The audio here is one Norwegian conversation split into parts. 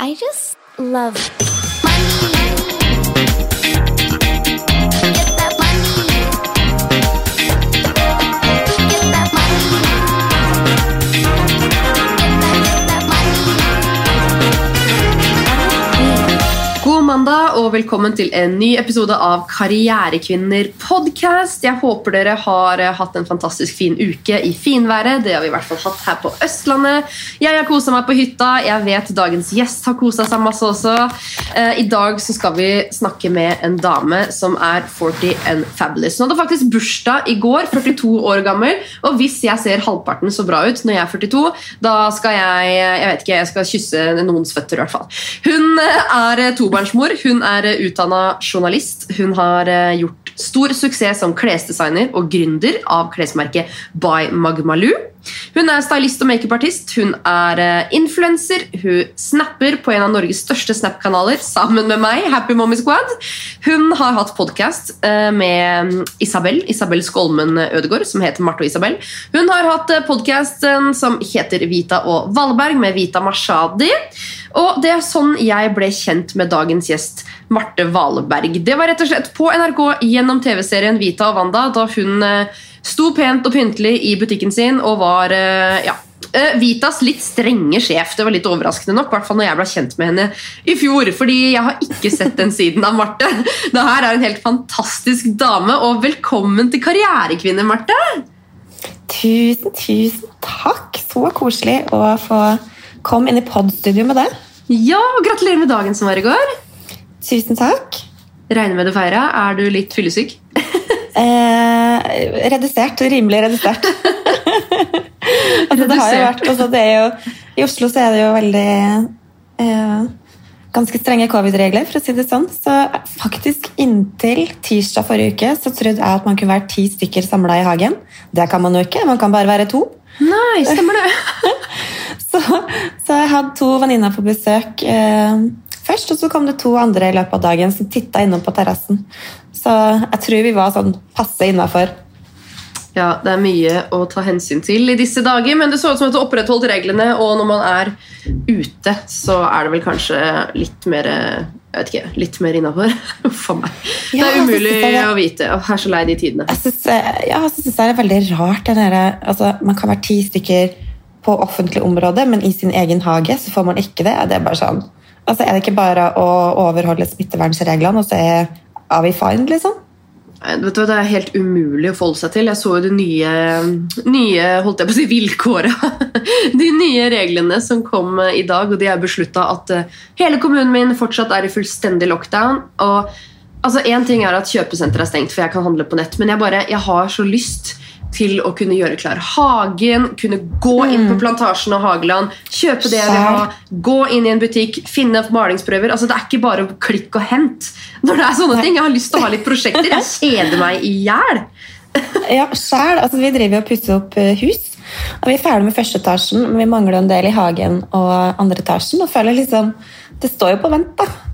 I just love money. Mandag og velkommen til en ny episode av Karrierekvinner podcast. Jeg håper dere har eh, hatt en fantastisk fin uke i finværet. Det har vi i hvert fall hatt her på Østlandet. Jeg har kosa meg på hytta. Jeg vet dagens gjest har kosa seg masse også. Eh, I dag så skal vi snakke med en dame som er 40 and fabulous. Hun hadde faktisk bursdag i går, 42 år gammel. Og hvis jeg ser halvparten så bra ut når jeg er 42, da skal jeg jeg vet ikke, jeg skal kysse noens føtter i hvert fall. Hun eh, er tobarnsmor. Hun er utdanna journalist. Hun har eh, gjort stor suksess som klesdesigner og gründer av klesmerket By Magmaloo. Hun er stylist og makeupartist. Hun er uh, influenser. Hun snapper på en av Norges største Snap-kanaler sammen med meg, Happy Mommy Squad. Hun har hatt podkast med Isabel Isabel Skolmen Ødegaard, som heter Marte og Isabel. Hun har hatt podkasten som heter Vita og Valberg, med Vita Mashadi. Og det er sånn jeg ble kjent med dagens gjest, Marte Valeberg. Det var rett og slett på NRK gjennom TV-serien Vita og Wanda, da hun eh, sto pent og pyntelig i butikken sin og var eh, ja, eh, Vitas litt strenge sjef. Det var litt overraskende nok, i hvert fall når jeg ble kjent med henne i fjor. fordi jeg har ikke sett den siden av Marte. Det her er en helt fantastisk dame, og velkommen til Karrierekvinne, Marte! Tusen, tusen takk. Så koselig å få komme inn i podstudio med det. Ja, og Gratulerer med dagen som var i går. Tusen takk. Regner med du feira. Er du litt fyllesyk? Eh, redusert. Rimelig redusert. altså, det har jo vært, altså, det er jo, I Oslo så er det jo veldig eh, ganske strenge covid-regler, for å si det sånn. Så faktisk inntil tirsdag forrige uke så trodde jeg at man kunne være ti stykker samla i hagen. Det kan man jo ikke. Man kan bare være to. Nei, stemmer det. Så, så jeg hadde to venninner på besøk eh, først, og så kom det to andre i løpet av dagen som titta innom på terrassen. Så jeg tror vi var sånn passe innafor. Ja, det er mye å ta hensyn til i disse dager, men det så ut som at du opprettholdt reglene, og når man er ute, så er det vel kanskje litt mer jeg vet ikke, litt mer innafor. For meg. meg. Det er umulig det er- å vite. Jeg er så lei de tidene. Jeg syns, ja, jeg synes det er veldig rart. Den der, altså, man kan være ti stykker på offentlig område, men i sin egen hage så får man ikke det. Det er bare sånn. Altså, er det ikke bare å overholde smittevernreglene, og så er, er we fine, liksom? Vet du Det er helt umulig å forholde seg til. Jeg så jo de nye, nye holdt jeg på å si, vilkåra. De nye reglene som kom eh, i dag, og de har beslutta at eh, hele kommunen min fortsatt er i fullstendig lockdown. og altså ting er at kjøpesenteret er stengt, for jeg kan handle på nett, men jeg, bare, jeg har så lyst til å kunne gjøre klar hagen, kunne gå inn på Plantasjen og Hageland, kjøpe det jeg vil ha, gå inn i en butikk, finne malingsprøver. Altså, det er ikke bare klikk og hent. Når det er sånne ting, Jeg har lyst til å ha litt prosjekter. Jeg kjeder meg i hjel. Ja, selv. Altså, vi driver og pusser opp eh, hus. Og vi er ferdig med første etasjen, men vi mangler en del i hagen og andre etasjen. Og føler liksom Det står jo på vent, da.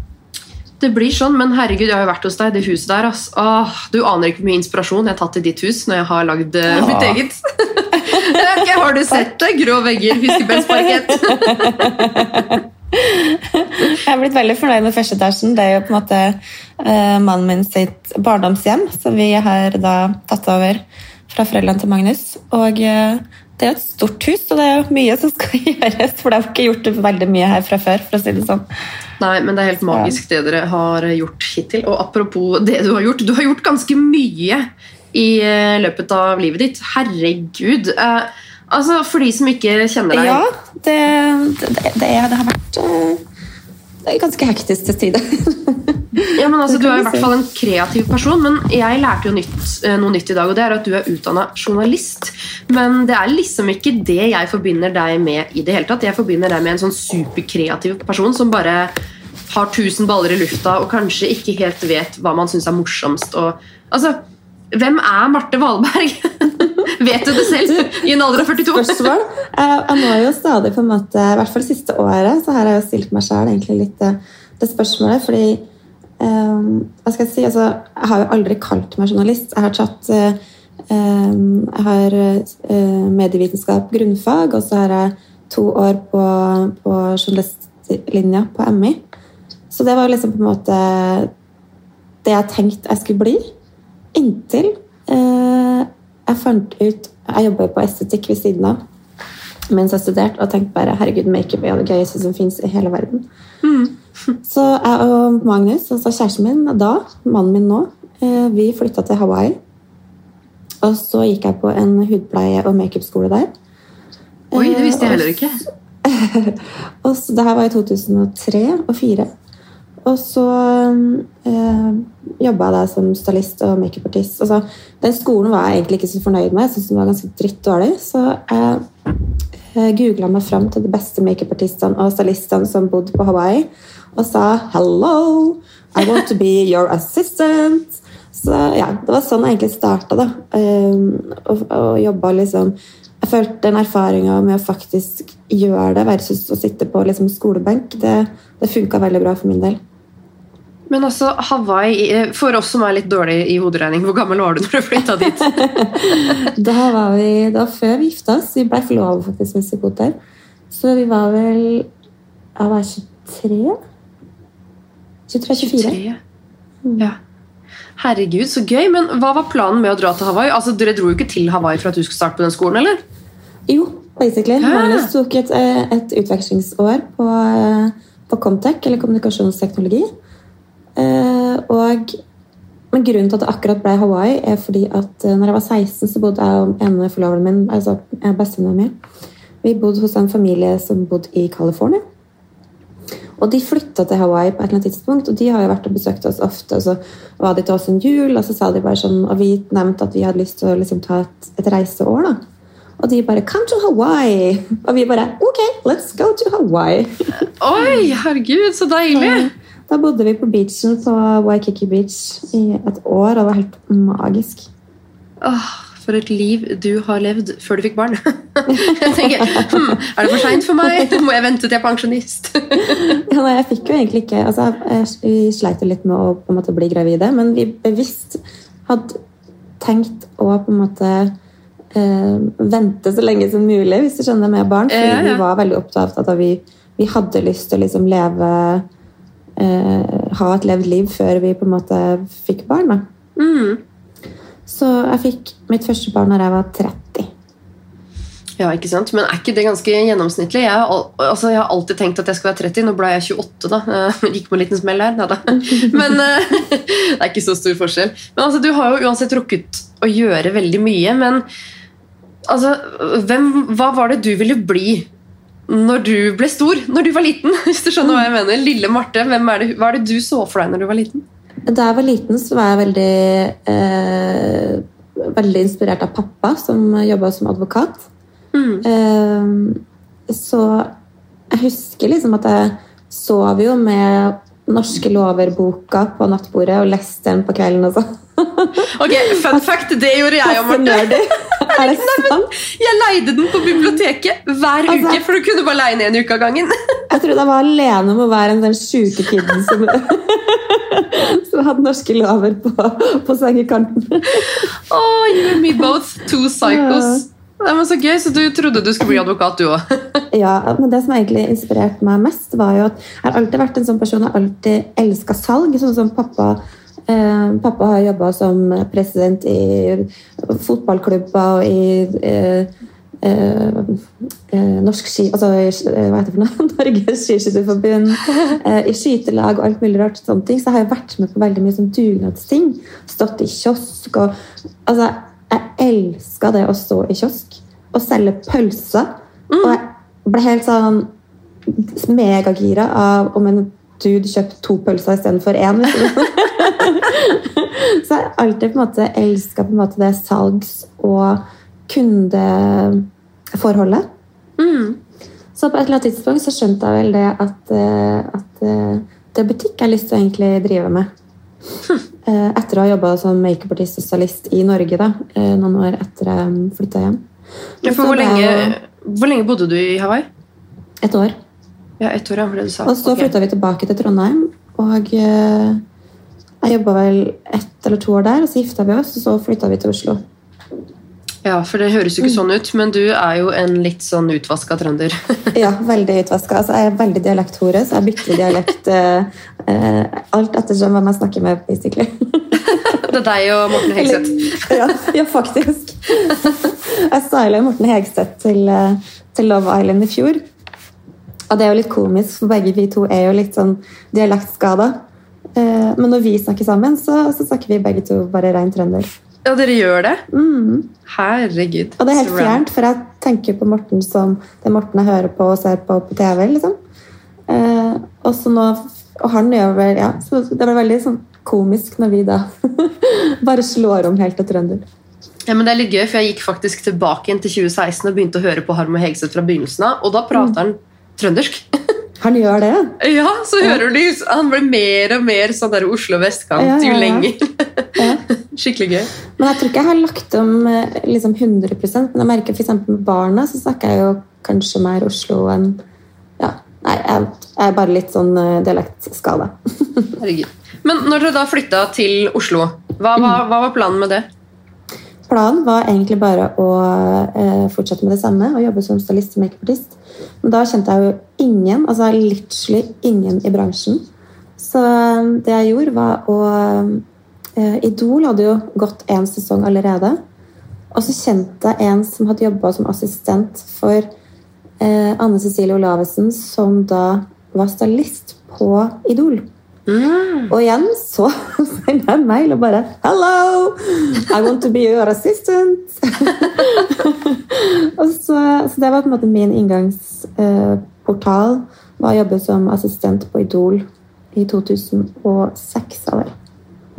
Det blir sånn, men herregud, jeg har jo vært hos deg, det huset der. ass. Åh, du aner ikke hvor mye inspirasjon jeg har tatt i ditt hus når jeg har lagd ja. mitt eget. okay, har du sett det? Grå vegger, fiskebensparkett. Jeg har blitt veldig fornøyd med første etasjen. Det er jo på en måte uh, mannen min sitt barndomshjem, som vi har da tatt over fra foreldrene til Magnus. Og eh, det er jo et stort hus, og det er jo mye som skal gjøres, for det har ikke gjort veldig mye her fra før. for å si det sånn. Nei, men det er helt magisk det dere har gjort hittil. Og apropos det du har gjort, du har gjort ganske mye i eh, løpet av livet ditt. Herregud. Eh, altså, For de som ikke kjenner deg Ja, det, det, det, er, det har vært eh, det er ganske hektisk til tider. Ja, men altså, Du er i hvert fall en kreativ person, men jeg lærte jo nytt, eh, noe nytt i dag, og det er at du er utdanna journalist. Men det er liksom ikke det jeg forbinder deg med i det hele tatt. Jeg forbinder deg med en sånn superkreativ person som bare har tusen baller i lufta og kanskje ikke helt vet hva man syns er morsomst. Og, altså, hvem er Marte Valberg? vet du det selv i en alder av 42? spørsmål. Jeg, jeg må jo stadig på en måte, i hvert fall siste året, så har jeg jo stilt meg egentlig litt det, det spørsmålet, fordi um, hva skal jeg si, altså, jeg har jo aldri kalt meg journalist. Jeg har tatt eh, eh, jeg har eh, medievitenskap grunnfag, og så har jeg to år på, på journalistlinja på MI. Så det var liksom på en måte det jeg tenkte jeg skulle bli. Inntil eh, jeg fant ut Jeg jobber på estetikk ved siden av mens jeg studerte, og tenkte bare herregud, makeup er det gøyeste som fins i hele verden. Så jeg og Magnus, altså kjæresten min da, mannen min nå, eh, vi flytta til Hawaii. Og så gikk jeg på en hudpleie- og makeupskole der. Oi, det visste jeg Eh, heller ikke. og så, det her var i 2003 og 2004. Og så øh, jobba jeg da som stylist og makeupartist. Altså, den skolen var jeg egentlig ikke så fornøyd med. Jeg syntes den var ganske drittdårlig. Så jeg øh, googla meg fram til de beste makeupartistene og stylistene som bodde på Hawaii, og sa 'hello, I want to be your assistant'. Så ja, Det var sånn jeg egentlig starta. da, um, og, og jobba liksom Jeg følte den erfaringa med å faktisk gjøre det versus å sitte på liksom, skolebenk, det, det funka veldig bra for min del. Men altså, Hawaii, eh, for oss som er litt dårlig i hoderegning, hvor gammel var du når du flytta dit? Da var vi, da før vi gifta oss. Vi ble forlova faktisk vi bodde der. Så vi var vel Jeg var 23? 23-24. 23. Ja. Herregud, så gøy. Men hva var planen med å dra til Hawaii? Altså, Dere dro jo ikke til Hawaii for at du skulle starte på den skolen, eller? Jo, basically. Hæ? Magnus tok et, eh, et utvekslingsår på, eh, på Comtec, eller kommunikasjonsteknologi. Eh, og, men grunnen til at det akkurat ble Hawaii, er fordi at eh, når jeg var 16, så bodde jeg og ene forloveren min, altså eh, bestevenninna mi, vi bodde hos en familie som bodde i California. Og de flytta til Hawaii på et eller annet tidspunkt, og de har jo vært og besøkt oss ofte. Og så var de til oss en jul, og så sa de bare sånn, og vi nevnte at vi hadde lyst til å liksom ta et, et reiseår. da. Og de bare 'Come to Hawaii!' Og vi bare 'Ok, let's go to Hawaii'. Oi, herregud, så deilig! Da bodde vi på beachen på Waikiki Beach i et år, og det var helt magisk. Åh, for et liv du har levd før du fikk barn. Jeg tenker, hm, Er det for seint for meg? Må jeg vente til jeg er pensjonist? Ja, nei, jeg fikk jo egentlig ikke altså, Vi sleit jo litt med å på en måte bli gravide, men vi bevisst hadde tenkt å på en måte eh, vente så lenge som mulig, hvis du skjønner, med barn. Fordi Ja, ja. vi var veldig opptatt av at vi, vi hadde lyst til å liksom leve Ha et levd liv før vi på en måte fikk barn. Mm. Så jeg fikk mitt første barn da jeg var 30. Ja, ikke sant? Men er ikke det ganske gjennomsnittlig? Jeg, altså, jeg har alltid tenkt at jeg skal være 30. Nå ble jeg 28, da. Eh, Gikk på en liten smell her. Da, da. Men eh, det er ikke så stor forskjell. Men altså, du har jo uansett rukket å gjøre veldig mye. Men altså, hvem, hva var det du ville bli når du ble stor? Når du var liten? Hvis du skjønner hva jeg mener. Lille Marte, hvem er det, hva er det du så for deg når du var liten? Da jeg var liten, så var jeg veldig, eh, veldig inspirert av pappa, som jobba som advokat. Mm. Eh, så jeg husker liksom at jeg sov jo med norske lover-boka på nattbordet og leste den på kvelden og sånn. Ok, Fun fact, det gjorde jeg og Marte. Er det sant? Jeg leide den på biblioteket hver Altså- uke, for du kunne bare leie den en uke av gangen. Jeg trodde jeg var alene med å være den sjuke kiden som, som hadde norske lover på, på sengekanten. Oh, you and me both, two psychos. Det var så gøy, så du trodde du skulle bli advokat, du òg. Ja, men Det som egentlig inspirerte meg mest, var jo at jeg har alltid vært en sånn person jeg har alltid elska salg. Sånn som pappa Pappa har jobba som president i fotballklubber og i eh, eh, eh, norsk ski... Altså eh, hva heter det for noe? Norges Skiskytterforbund. Eh, I skytelag og alt mulig rart. sånne ting, Så har jeg vært med på veldig mye sånn dugnadsting. Stått i kiosk og Altså, jeg elska det å stå i kiosk og selge pølser. Og jeg ble helt sånn megagira av om en dude kjøpte to pølser istedenfor én. Liksom. Så jeg har alltid på en måte elska det salgs- og kundeforholdet. Mm. Så på et eller annet tidspunkt så skjønte jeg vel det at, eh, at eh, det er butikk jeg har lyst til å egentlig drive med. Hm. Etter å ha jobba som makeupartist og stylist i Norge da, eh, noen år etter jeg flytta hjem. Ja, hvor lenge, jo... hvor lenge bodde du i Hawaii? Et år. Ja, et år, ja, for det du sa. Og så okay. flytta vi tilbake til Trondheim. Og eh, jeg jobba vel ett eller to år der, og så gifta vi oss, og så flytta vi til Oslo. Ja, for det høres jo ikke sånn ut, men du er jo en litt sånn utvaska trønder. Ja, veldig utvaska. Altså, jeg er veldig dialekthore, så jeg bytter dialekt eh, eh, alt ettersom hvem jeg snakker med. basically. Det er deg og Morten Hegseth. ja, ja, faktisk. Jeg styla Morten Hegseth til, eh, til Love Island i fjor. Og det er jo litt komisk, for begge vi to er jo litt sånn dialektskada. Eh, Men når vi snakker sammen, så, så snakker vi begge to bare rein trønder. Ja, dere gjør det? Mm. Herregud. Og det er helt fjernt, for jeg tenker på Morten som det Morten jeg hører på og ser på på TV. liksom. Eh, og, så nå, og han gjør vel ja, så Det var veldig sånn komisk når vi da bare slår om helt til trønder. Ja, men det er litt gøy, for Jeg gikk faktisk tilbake igjen til 2016 og begynte å høre på Harm og Hegseth fra begynnelsen av, og da prater han trøndersk. Han gjør det. Ja, så hører du Han blir mer og mer sånn der Oslo vestkant Ja, ja, jo lenger. Ja. Skikkelig gøy. Men jeg tror ikke jeg har lagt om eh, liksom 100 Men jeg merker eksempel med barna så snakker jeg jo kanskje mer Oslo enn ja, Nei, jeg, jeg er bare litt sånn eh, dialektskada. Herregud. Men når dere da flytta til Oslo, hva, hva, hva var planen med det? Planen var egentlig bare å eh, fortsette med det samme og jobbe som stylist og makeupartist. Men da kjente jeg jo ingen, altså literally ingen i bransjen. Så eh, det jeg gjorde, var å eh, Idol hadde jo gått én sesong allerede. Og så kjente jeg en som hadde jobba som assistent for eh, Anne Cecilie Olavesen, som da var stylist på Idol. Og igjen så sender jeg en mail og bare Hello! I want to be your assistant! så, så det var på en måte min inngangsportal. var å jobbe som assistent på Idol i 2006. Eller?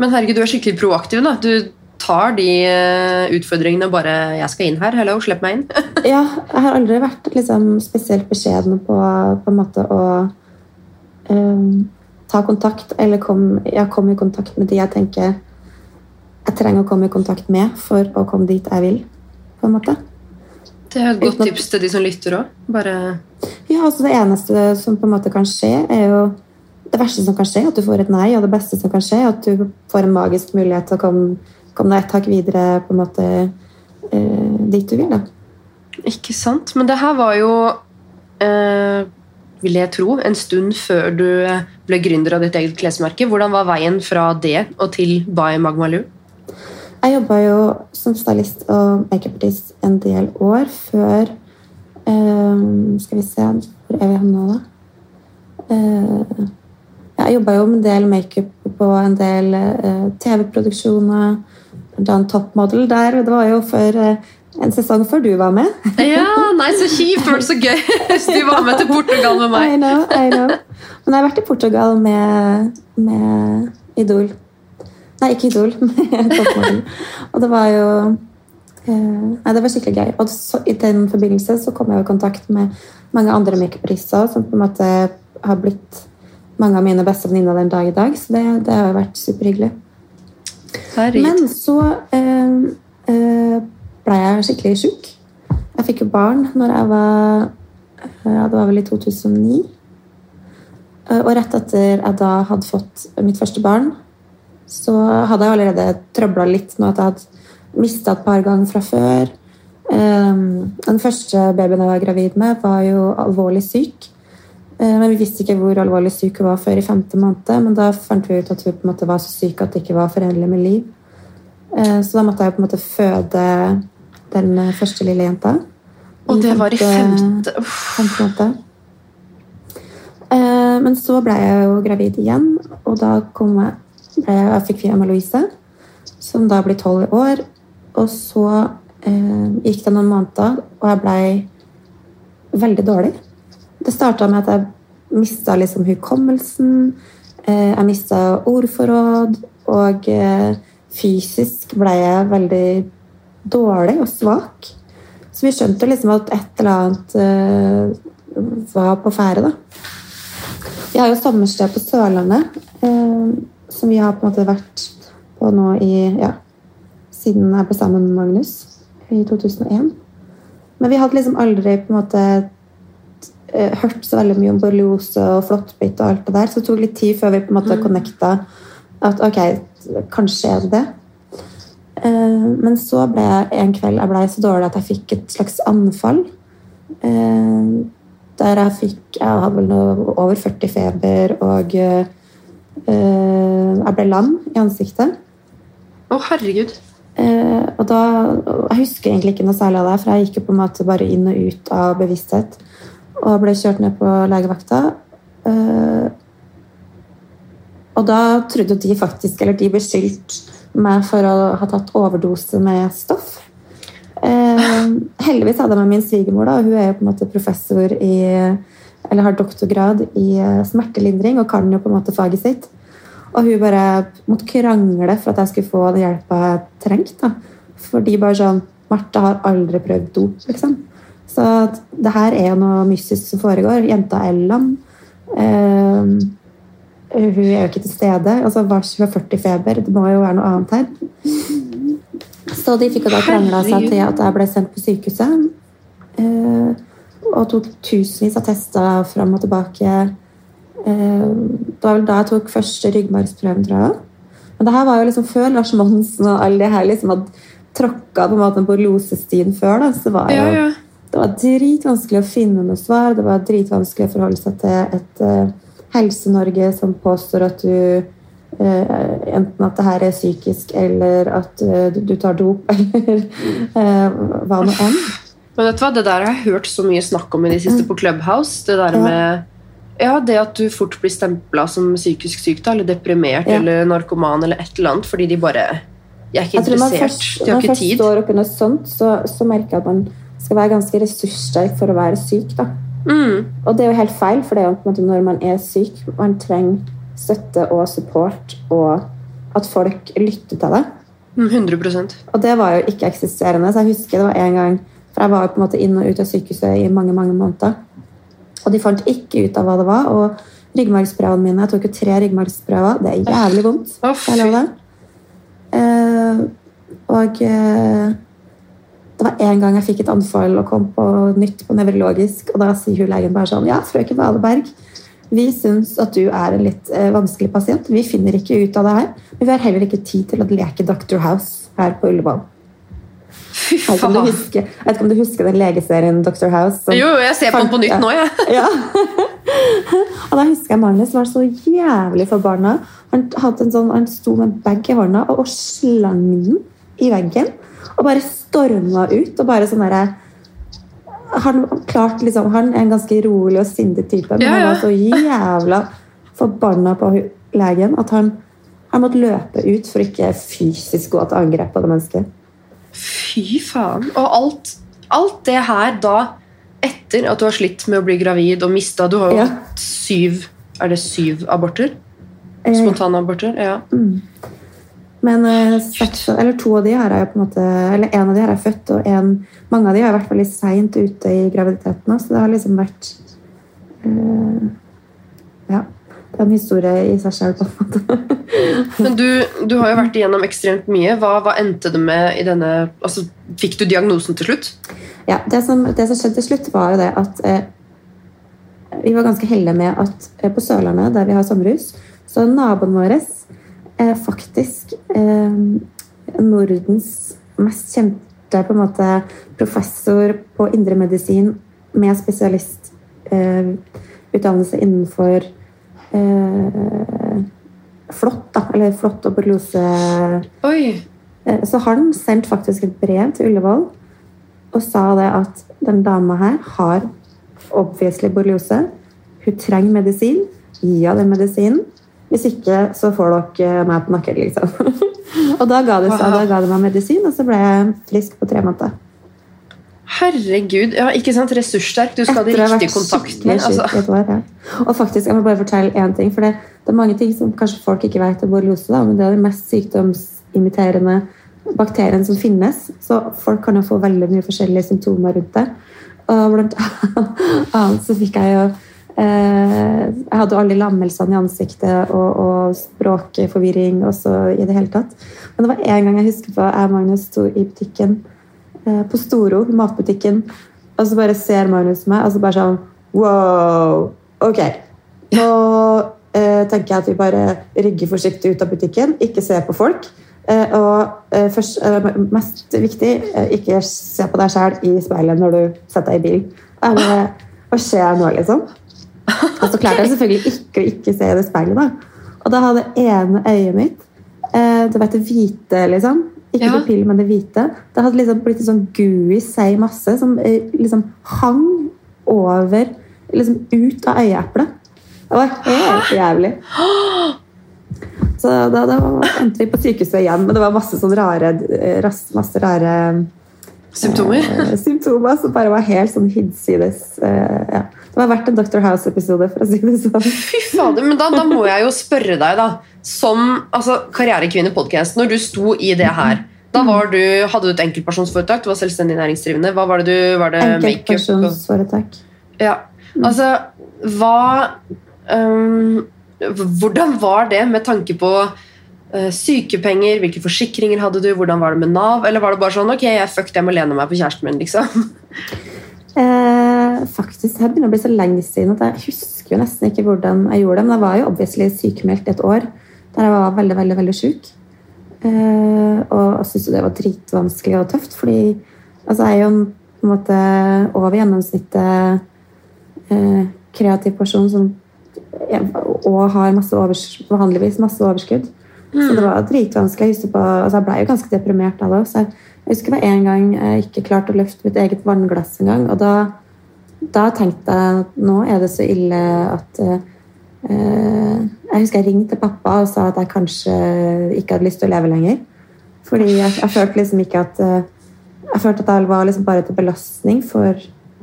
Men herregud, du er skikkelig proaktiv. da. Du tar de eh, utfordringene og bare 'Jeg skal inn her. Hello, slipp meg inn'. Ja, jeg har aldri vært liksom, spesielt beskjeden på, på en måte å ehm, ta kontakt, eller kom, ja, komme i kontakt med de jeg tenker jeg trenger å komme i kontakt med for å komme dit jeg vil. på en måte. Det er et godt tips til de som lytter òg. Bare Ja, altså Det eneste som på en måte kan skje, er jo Det verste som kan skje, at du får et nei, og det beste som kan skje, at du får en magisk mulighet til å komme, komme deg et tak videre på en måte eh, dit du vil. da. Ikke sant? Men det her var jo eh, vil jeg tro, en stund før du ble gründer av ditt eget klesmerke. Hvordan var veien fra det og til By Magmalou? Jeg jobba jo som stylist og makeupartist en del år før um, Skal vi se Hvor er vi nå, da? Uh, jeg jobba jo med en del makeup på en del uh, TV-produksjoner. Blant annet Toppmodell der. Det var jo før eh, en sesong før du var med. Ja, nei, så kjipt! Det så gøy hvis du var med til Portugal med I meg. know, I know. Men jeg har vært i Portugal med, med Idol. Nei, ikke Idol, med Toppmodell. Og det var jo eh, Nei, det var skikkelig gøy. Og så, i den forbindelse så kom jeg i kontakt med mange andre makeupartister som på en måte har blitt mange av mine beste venninner den dag i dag. Så det, det har vært superhyggelig. Men så eh, eh, ble jeg skikkelig sjuk. Jeg fikk jo barn når jeg var eh, ja, Det var vel i 2009. Eh, Og rett etter jeg da hadde fått mitt første barn, så hadde jeg allerede trøbla litt med at jeg hadde mista et par ganger fra før. Eh, Den første babyen jeg var gravid med, var jo alvorlig syk. Eh, Men vi visste ikke hvor alvorlig syk hun var før i femte måned. Men da fant vi ut at hun på en måte var så syk at det ikke var forenlig med liv. Eh, Så da måtte jeg på en måte føde den eh, første lille jenta. Og det var i femte- femte måned. Eh, Men så ble jeg jo gravid igjen, og da kom jeg, jeg, fikk vi Emma Louise, som da blir tolv år. Og så eh, gikk det noen måneder, og jeg ble veldig dårlig. Det starta med at jeg mista liksom hukommelsen, eh, jeg mista ordforråd, og eh, fysisk ble jeg veldig dårlig og svak. Så vi skjønte liksom at et eller annet uh, var på ferde. da. Vi har jo sommersted på Sørlandet, uh, som vi har på en måte vært på nå i ja, siden jeg ble sammen med Magnus i 2001. Men vi hadde liksom aldri på en måte eh, hørt så veldig mye om borreliose og flåttbitt og alt det der, så det tok litt tid før vi på en måte connecta at ok, kanskje er det det. Eh, men så ble jeg en kveld jeg ble så dårlig at jeg fikk et slags anfall. Eh, der jeg fikk Jeg hadde vel noe over 40 feber, og eh, jeg ble lam i ansiktet. Å, herregud. Eh, og da, Jeg husker egentlig ikke noe særlig av det, for jeg gikk jo på en måte bare inn og ut av bevissthet. Og ble kjørt ned på legevakta. Og da trodde de faktisk, eller de beskyldte meg for å ha tatt overdose med stoff. Eh, heldigvis hadde jeg med min svigermor, da, hun er jo på en måte professor i eller har doktorgrad i eh, smertelindring og kan jo på en måte faget sitt. Og hun bare måtte krangle for at jeg skulle få den hjelpa jeg trengte. Fordi bare sånn Martha har aldri prøvd dop, liksom. Så det her er jo noe mystisk som foregår. Jenta er. Eh, hun er jo ikke til stede. Altså, Hun har 40 feber. Det må jo være noe annet her. Så de fikk jo da krangla seg til at jeg ble sendt på sykehuset. Eh, og tok tusenvis av tester fram og tilbake. Eh, det var vel da jeg tok første ryggmargsprøven, tror jeg. Men det her var jo liksom før Lars Monsen og alle de her liksom hadde tråkka på en måte på losestien før. da, så var jo Ja, ja. det var dritvanskelig å finne noe svar. Det var dritvanskelig å forholde seg til et eh, Helse-Norge som påstår at du eh, Enten at det her er psykisk, eller at eh, du, tar dop, eller eh, hva nå enn. Men vet du hva, det der har jeg hørt så mye snakk om i det siste på Clubhouse. Det der med ja, det at du fort blir stempla som psykisk syk, eller deprimert Ja. eller narkoman eller et eller annet, fordi de bare Jeg er ikke Jeg interessert. først, de når man først står oppunder sånt, så, så merker jeg at man skal være ganske ressurssterk for å være syk. da. Mm. Og det er jo helt feil, for det er jo på en måte når man er syk, man trenger støtte og support, og at folk lytter til deg. Mm, 100 Og det var jo ikke eksisterende. Så jeg husker det var en gang For jeg var jo på en måte inn og ut av sykehuset i mange mange måneder. Og de fant ikke ut av hva det var. Og ryggmargsprøvene mine Jeg tok jo tre ryggmargsprøver. Det er jævlig vondt. Oh? Eh, og eh, det var en gang jeg fikk et anfall og kom på nytt på nevrologisk, og da sier hun legen bare sånn Ja, frøken Valeberg, vi syns at du er en litt eh, vanskelig pasient. Vi finner ikke ut av det her. Men vi har heller ikke tid til å leke Dr. House her på Ullevål. Fy faen. jeg vet ikke om du husker den legeserien Dr. House? Jo, jeg ser på den på nytt nå, jeg. ja. og da husker jeg Magnus var så jævlig forbanna. Han, hadde en sånn, han sto med en bag i hånda og, og slang den i veggen. Og bare storma ut. og bare sånn han, klart, liksom, han er en ganske rolig og sindig type, men Ja, han ja. var så jævla forbanna på legen at han, han måtte løpe ut for ikke fysisk gå til angrep på det mennesket. Fy faen. Og alt, alt det her da etter at du har slitt med å bli gravid og mista Du har jo Ja. syv Er det syv aborter? Eh, Spontanaborter? Ja. Men eh, seks, eller to av de har jeg på en måte Eller en av de har jeg født, og en, mange av de har vært veldig seint ute i graviditeten. Så det har liksom vært eh, Ja. Det er en historie i seg selv, på en måte. Men du, du har jo vært igjennom ekstremt mye. Hva, hva endte det med i denne altså, Fikk du diagnosen til slutt? Ja, det som, det som skjedde til slutt, var jo det at eh, vi var ganske heldige med at eh, på Sørlandet, der vi har sommerhus, så naboen vår eh, faktisk eh, Nordens mest kjente på en måte, professor på indremedisin med spesialistutdannelse eh, innenfor eh, flått, da, eller flått og borreliose! Eh, Så han sendt faktisk et brev til Ullevål og sa det at den dama her har obviously borreliose. Hun trenger medisin. Gi henne den medisinen. Hvis ikke, så får dere meg på nakken, liksom. og da ga, det, seg, da ga de meg medisin, og så ble jeg frisk på tre måneder. Herregud. Ja, ikke sant? Ressurssterk. Du skal ha de riktige kontaktene. Altså. ja. Og faktisk, jeg må bare fortelle én ting. For det, det er mange ting som kanskje folk ikke vet om borreliose, men det er den mest sykdomsimiterende bakterien som finnes. Så folk kan jo få veldig mye forskjellige symptomer rundt det. Og blant annet så fikk jeg jo eh, Jeg hadde alle lammelsene i ansiktet og, og språkforvirring og så i det hele tatt. Men det var en gang jeg husker på jeg og Magnus sto i butikken eh, på Storo, matbutikken, og så bare ser Magnus meg, og så bare sånn Wow! Ok. Nå eh, tenker jeg at vi bare rygger forsiktig ut av butikken, ikke ser på folk. Eh, og eh, først, eh, mest viktig, eh, ikke se på deg sjæl i speilet når du setter deg i bilen. Hva skjer nå, liksom? Og så klarte jeg selvfølgelig ikke å ikke se det speilet. da. Og da hadde ene øyet mitt eh, Du vet det hvite, liksom? Ikke Ja. pupillen, men det hvite. Det hadde liksom blitt en sånn gooey, seig masse som eh, liksom hang over Liksom ut av øyeeplet. Det var helt jævlig. Så da, da endte vi på sykehuset igjen, men det var masse sånn rare, eh, masse rare Symptomer? eh, symptomer som bare var helt sånn hinsides. eh, ja. Det var verdt en Dr. House-episode, for å si det sånn. Fy fader, men da, da må jeg jo spørre deg, da. Som altså, Karrierekvinne-podkast, når du sto i det her da var du, Hadde du et enkeltpersonsforetak? Du var selvstendig næringsdrivende. Hva var det du Var det? Enkeltpersonsforetak. Ja. Altså, hva um, Hvordan var det med tanke på sykepenger? Hvilke forsikringer hadde du? Hvordan var det med Nav? Eller var det bare sånn ok, jeg fuck, jeg må lene meg på kjæresten min, liksom? Eh, faktisk, Det begynner å bli så lenge siden at jeg husker jo nesten ikke hvordan jeg gjorde det. Men jeg var jo obviously sykemeldt et år der jeg var veldig, veldig, veldig syk. Eh, og jeg syntes det var dritvanskelig og tøft, fordi altså, jeg er jo på en måte over gjennomsnittet eh, kreativ person som og har masse overs, vanligvis masse overskudd. Så det var dritvanskelig. Jeg, husker på, altså jeg ble jo ganske deprimert av det. Så jeg, husker det en gang jeg ikke klarte å løfte mitt eget vannglass engang. Og da, da tenkte jeg at nå er det så ille at uh, Jeg husker jeg ringte pappa og sa at jeg kanskje ikke hadde lyst til å leve lenger. Fordi jeg, jeg følte liksom ikke at uh, Jeg følte at jeg var liksom bare til belastning for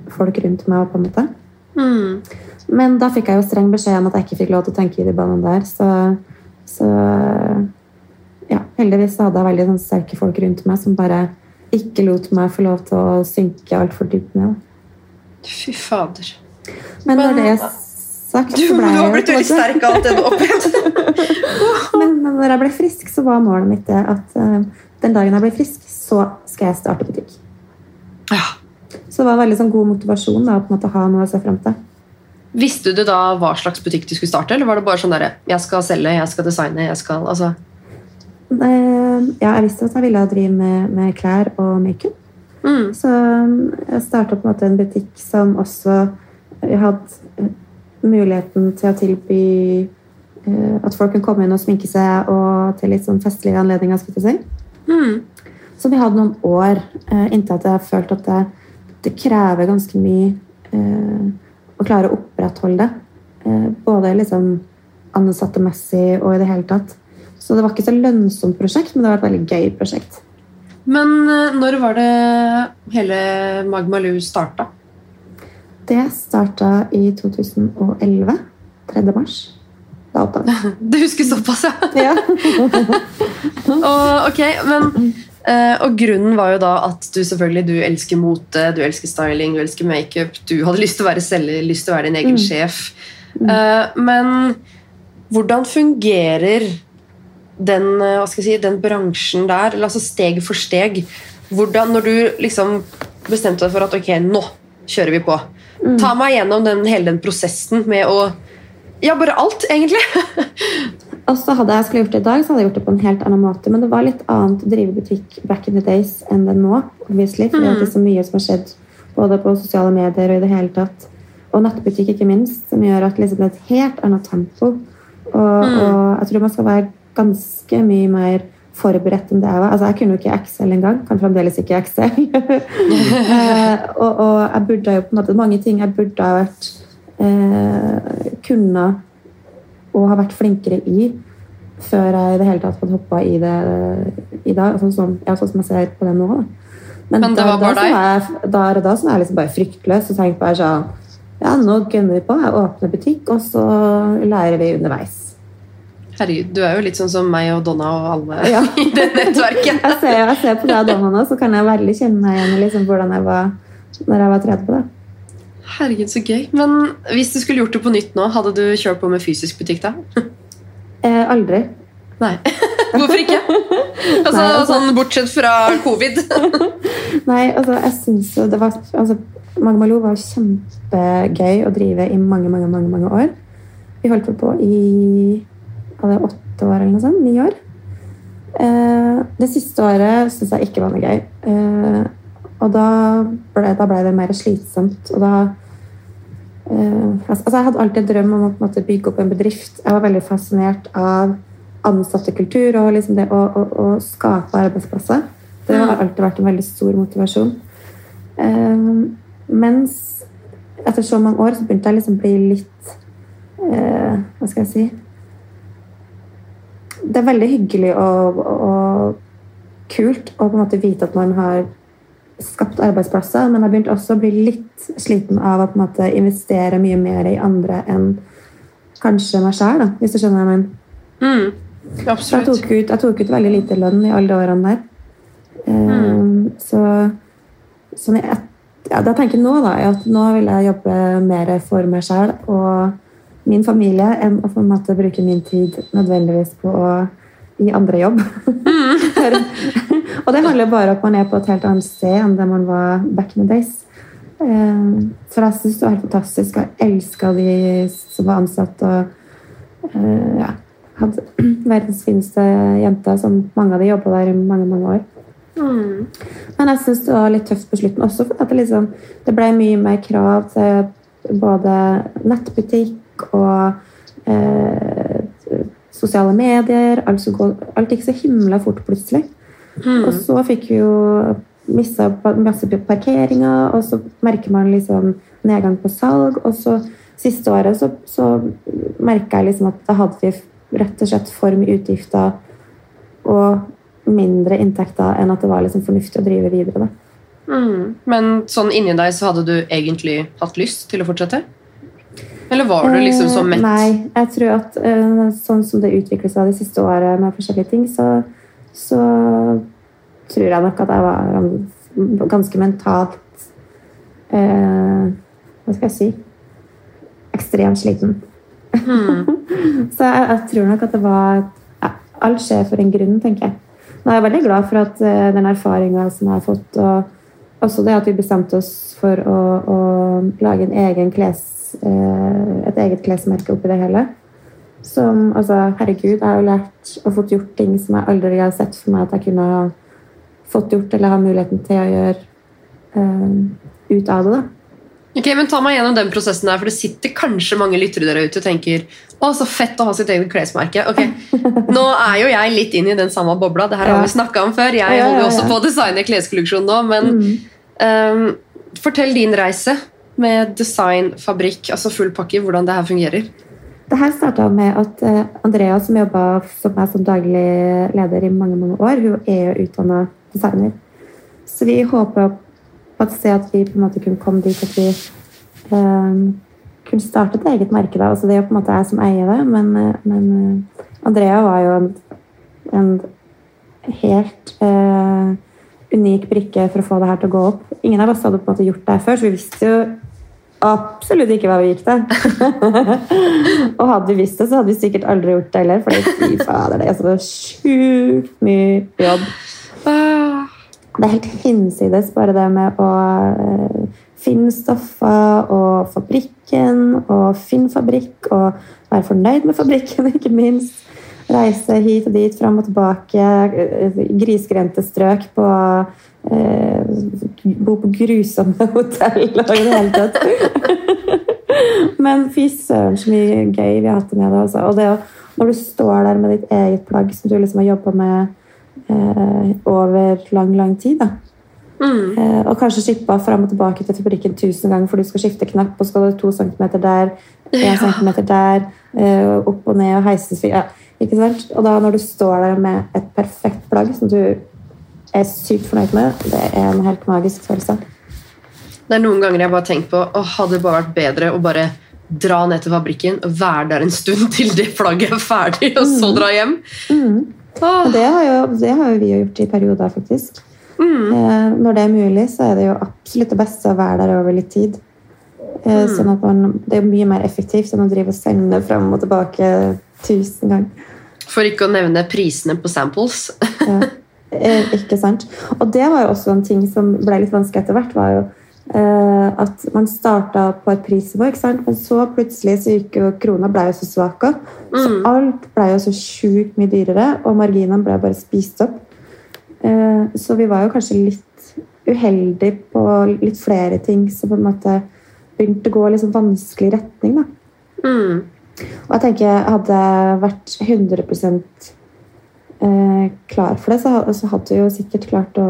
folk rundt meg. på en måte. Mm. Men da fikk jeg jo streng beskjed om at jeg ikke fikk lov til å tenke i de banene der. Så, så ja, heldigvis hadde jeg veldig sånn sterke folk rundt meg som bare ikke lot meg få lov til å synke altfor dypt ned. Fy fader. Men når det er sagt, Du, så ble jeg har blitt veldig sterk av alt det du har opplevd. Men når jeg ble frisk, så var målet mitt det at uh, den dagen jeg ble frisk, så skal jeg starte butikk. Ja. Så det var veldig sånn god motivasjon da, å ha noe å se frem til. Visste du da hva slags butikk du skulle starte, eller var det bare sånn derre Jeg skal selge, jeg skal designe, jeg skal Altså. Eh, Ja, jeg visste at jeg ville drive med, med klær og makeup. Mm. Så um, jeg starta på en måte en butikk som også hadde eh, muligheten til å tilby eh, at folk kunne komme inn og sminke seg, og til litt sånn festlige anledninger. skulle jeg si. Mm. Så vi hadde noen år eh, inntil at jeg følte at det, det krever ganske mye eh, å klare å opprettholde det. Eh, både liksom ansattemessig og i det hele tatt. Så det var ikke så lønnsomt prosjekt, men det var et veldig gøy prosjekt. Men eh, når var det hele Magmaloo starta? Det starta i 2011. 3. mars. Da åpna vi. Du husker såpass, ja? Ja. Og, ok, men og grunnen var jo da at du selvfølgelig du elsker mote, du elsker styling, du elsker makeup. Du hadde lyst til å være selger, lyst til å være din egen Mm. sjef. Mm. men hvordan fungerer den, eh, si, den bransjen der, eller altså steg for steg? Hvordan, når du liksom bestemte deg for at ok, nå kjører vi på. Ta meg gjennom den, hele den prosessen med å Ja, bare alt, egentlig. Og så hadde jeg skulle gjort det i dag, så hadde jeg gjort det på en helt annen måte. Men det var litt annet å drive butikk back in the days enn det nå. obviously, fordi det er så mye som har skjedd både på sosiale medier og i det hele tatt. Og nettbutikk, ikke minst, som gjør at liksom, det er et helt annet tempo. Og, og jeg tror man skal være ganske mye mer forberedt enn det jeg var. Altså, jeg kunne jo ikke Excel engang. Kan fremdeles ikke Excel. eh, og, og jeg burde jo på en måte mange ting jeg burde ha vært eh, kunne og har vært flinkere i før jeg i det hele tatt hadde hoppa i det i dag. Sånn som, ja, sånn som jeg ser på det nå. Da. Men det var bare da, så var jeg, da, da så var jeg liksom bare fryktløs og tenkte bare sånn Ja, nå gunner vi på. Jeg åpner butikk, og så lærer vi underveis. Herregud, du er jo litt sånn som meg og Donna og alle Ja. i det nettverket. Jeg ser, jeg ser på deg og Donna nå, så kan jeg veldig kjenne meg igjen i liksom hvordan jeg var når jeg var 30. Da. Herregud, så gøy. Men hvis du skulle gjort det på nytt nå, hadde du kjørt på med fysisk butikk da? Eh, aldri. Nei. Hvorfor ikke? Altså, Nei, altså- sånn Bortsett fra covid. Nei, altså, jeg synes jo det var altså, Magmaloo var kjempegøy å drive i mange, mange, mange, mange år. Vi holdt på i hadde åtte år eller noe sånt. Ni år. Eh, det siste året syns jeg ikke var noe gøy. Eh, og da ble, da ble det mer slitsomt. Og da eh, altså Jeg hadde alltid en drøm om å måte, bygge opp en bedrift. Jeg var veldig fascinert av ansattekultur og liksom det å, å, å skape arbeidsplasser. Det har alltid vært en veldig stor motivasjon. Eh, mens etter så mange år så begynte jeg liksom å bli litt eh, Hva skal jeg si Det er veldig hyggelig og, og kult å på en måte vite at man har skapt arbeidsplasser, men jeg begynte også å bli litt sliten av å på en måte investere mye mer i andre enn kanskje meg sjøl, hvis du skjønner hva jeg mener. Mm. Jeg tok, ut, jeg tok ut veldig lite lønn i alle de årene der. Mm. Så, sånn jeg, ja, det jeg tenker nå, da, er at nå vil jeg jobbe mer for meg sjøl og min familie enn å på en måte bruke min tid nødvendigvis på å gi andre jobb. Mm. og det handler bare om at man er på et helt annet sted enn det man var back in the days. Eh, For jeg syns det var helt fantastisk. Jeg elska de som var ansatt. og eh, ja, hadde verdens fineste jenter, som mange av de jobba der i mange mange år. Mm. Men jeg syns det var litt tøft på slutten også, for at det, liksom, det ble mye mer krav til både nettbutikk og eh, sosiale medier. Alt, går, alt gikk så himla fort plutselig. Og så fikk vi jo mista masse parkeringer, og så merker man liksom nedgang på salg. Og så siste året så, så merka jeg liksom at da hadde vi rett og slett for mye utgifter og mindre inntekter enn at det var liksom fornuftig å drive videre. Da. Mm. Men sånn inni deg så hadde du egentlig hatt lyst til å fortsette? Eller var du liksom så Eh, mett? Nei, jeg tror at eh, sånn som det utviklet seg det siste året med forskjellige ting, så, så tror jeg nok at jeg var ganske mentalt eh, Hva skal jeg si Ekstremt sliten. Hmm. Så jeg, jeg tror nok at det var ja, Alt skjer for en grunn, tenker jeg. Nå er jeg veldig glad for at eh, den erfaringa som jeg har fått, og også det at vi bestemte oss for å, å lage en egen kles, et eget klesmerke oppi det hele. Som, altså, herregud, jeg har jo lært og fått gjort ting som jeg aldri har sett for meg at jeg kunne ha fått gjort eller ha muligheten til å gjøre uh, ut av det. da. Ok, men Ta meg gjennom den prosessen der, for det sitter kanskje mange lyttere der ute og tenker å, så fett å ha sitt eget klesmerke. Ok, Nå er jo jeg litt inn i den samme bobla. Det her har vi snakka om før. Jeg Ja, ja, holder jo også på å designe kleskolleksjon nå. Men ehm, fortell din reise med designfabrikk, altså full pakke, hvordan det her fungerer. Det her starta med at eh, Andrea, som jobba som meg som daglig leder i mange mange år, hun er jo utdanna designer. Så vi håpa på et sted at vi på en måte kunne komme dit at vi um, kunne starte et eget merke. Da. Altså, det er jo på en måte jeg som eier det, men, eh, men Andrea var jo en, en helt uh, unik brikke for å få det her til å gå opp. Ingen av oss hadde på en måte gjort det her før, så vi visste jo absolutt ikke hva vi gikk til. og hadde vi visst det, så hadde vi sikkert aldri gjort det heller. For fy fader, det er så sjukt mye jobb. Ah, Det er helt hinsides bare det med å eh, finne stoffer og fabrikken og finne fabrikk og være fornøyd med fabrikken, ikke minst. Reise hit og dit, fram og tilbake. Grisgrendte strøk på eh, Bo på grusomme hotell og i det hele tatt. Men fy søren så mye gøy vi har hatt det med det. Altså. Og det når du står der med ditt eget plagg som du liksom har jobba med eh, over lang, lang tid, da. mm. Eh, og kanskje skippa fram og tilbake til fabrikken tusen ganger, for du skal skifte knapp, og skal du to centimeter der, en Ja. centimeter der, eh, opp og ned og heises ja, ikke sant? Og da når du står der med et perfekt plagg som du er sykt fornøyd med, det er en helt magisk følelse. Det er noen ganger jeg bare tenker tenkt på å hadde det bare vært bedre å bare dra ned til fabrikken og være der en stund til det flagget er ferdig, og så dra hjem. Mm. Og det har, jo, det har jo vi jo gjort i perioder, faktisk. mm. Eh, når det er mulig, så er det jo absolutt det beste å være der over litt tid. Eh, sånn at man, det er mye mer effektivt enn å drive og sende fram og tilbake tusen ganger. For ikke å nevne prisene på samples. Ja. Eh, ikke sant? Og det var jo også en ting som ble litt vanskelig etter hvert. var jo Eh, at man starta på et prisnivå, ikke sant? men så plutselig så gikk jo krona ble jo så svak også. Så Mm. alt ble jo så sjukt mye dyrere, og marginene ble bare spist opp. Eh, så vi var jo kanskje litt uheldige på litt flere ting som på en måte begynte å gå i liksom vanskelig retning. da. Mm. Og jeg tenker hadde jeg vært 100 eh, klar for det, så, hadde jeg jo sikkert klart å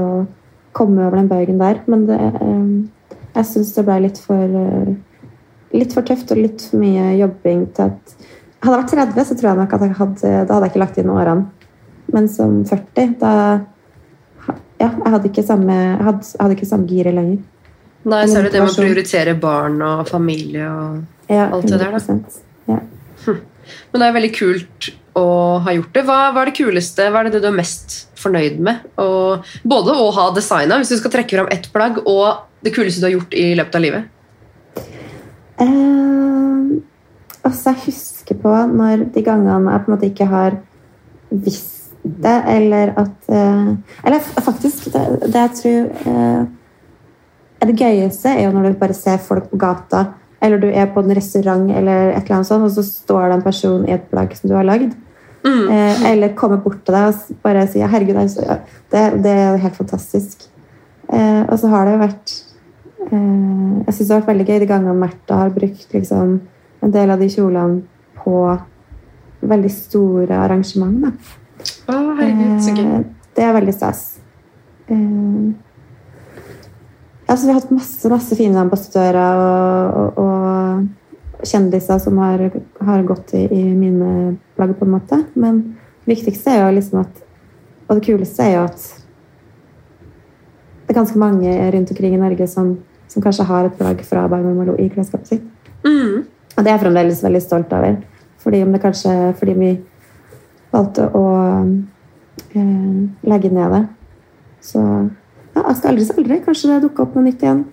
komme over den bøygen der. Men det, eh, jeg syns det ble litt for, eh, litt for tøft og litt for mye jobbing til at Hadde jeg vært 30, så tror jeg nok at jeg hadde, da hadde jeg ikke lagt inn årene. Men som 40, da ja, jeg hadde ikke samme, hadde, hadde ikke samme giret lenger. Nei, så er det det med å prioritere barn og familie og Ja, Alt det der, da. 100%. Ja. Men det er veldig kult å ha gjort det. Hva, hva er det kuleste, hva er det du er mest fornøyd med? Og, både å ha designa, hvis du skal trekke fram ett plagg, og det kuleste du har gjort i løpet av livet. Um, altså, jeg husker på når de gangene jeg på en måte ikke har visst det, eller at uh, Eller faktisk, det, det jeg tror uh, er det gøyeste, er jo når du bare ser folk på gata, eller du er på en restaurant, eller et eller annet sånt, og så står det en person i et plagg som du har lagd. Mm. Eh, eller kommer bort til deg og bare sier 'herregud, det det, det er helt fantastisk'. Eh, og så har det jo vært eh, Jeg syns det har vært veldig gøy de gangene Märtha har brukt liksom, en del av de kjolene på veldig store arrangement. Da. Å, herregud, så gøy. Eh, det er veldig stas. Eh, altså, vi har hatt masse, masse fine ambassadører og, og, og kjendiser som har, har gått i, i mine plagg, på en måte. Men det viktigste er jo liksom at Og det kuleste er jo at det er ganske mange rundt omkring i Norge som, som kanskje har et plagg fra Barmen Malo i klesskapet sitt. Mm. Og det er jeg fremdeles veldig stolt over. Fordi om det kanskje fordi vi valgte å eh, legge ned det. Så ja, skal aldri så aldri. Kanskje det dukker opp noe nytt igjen.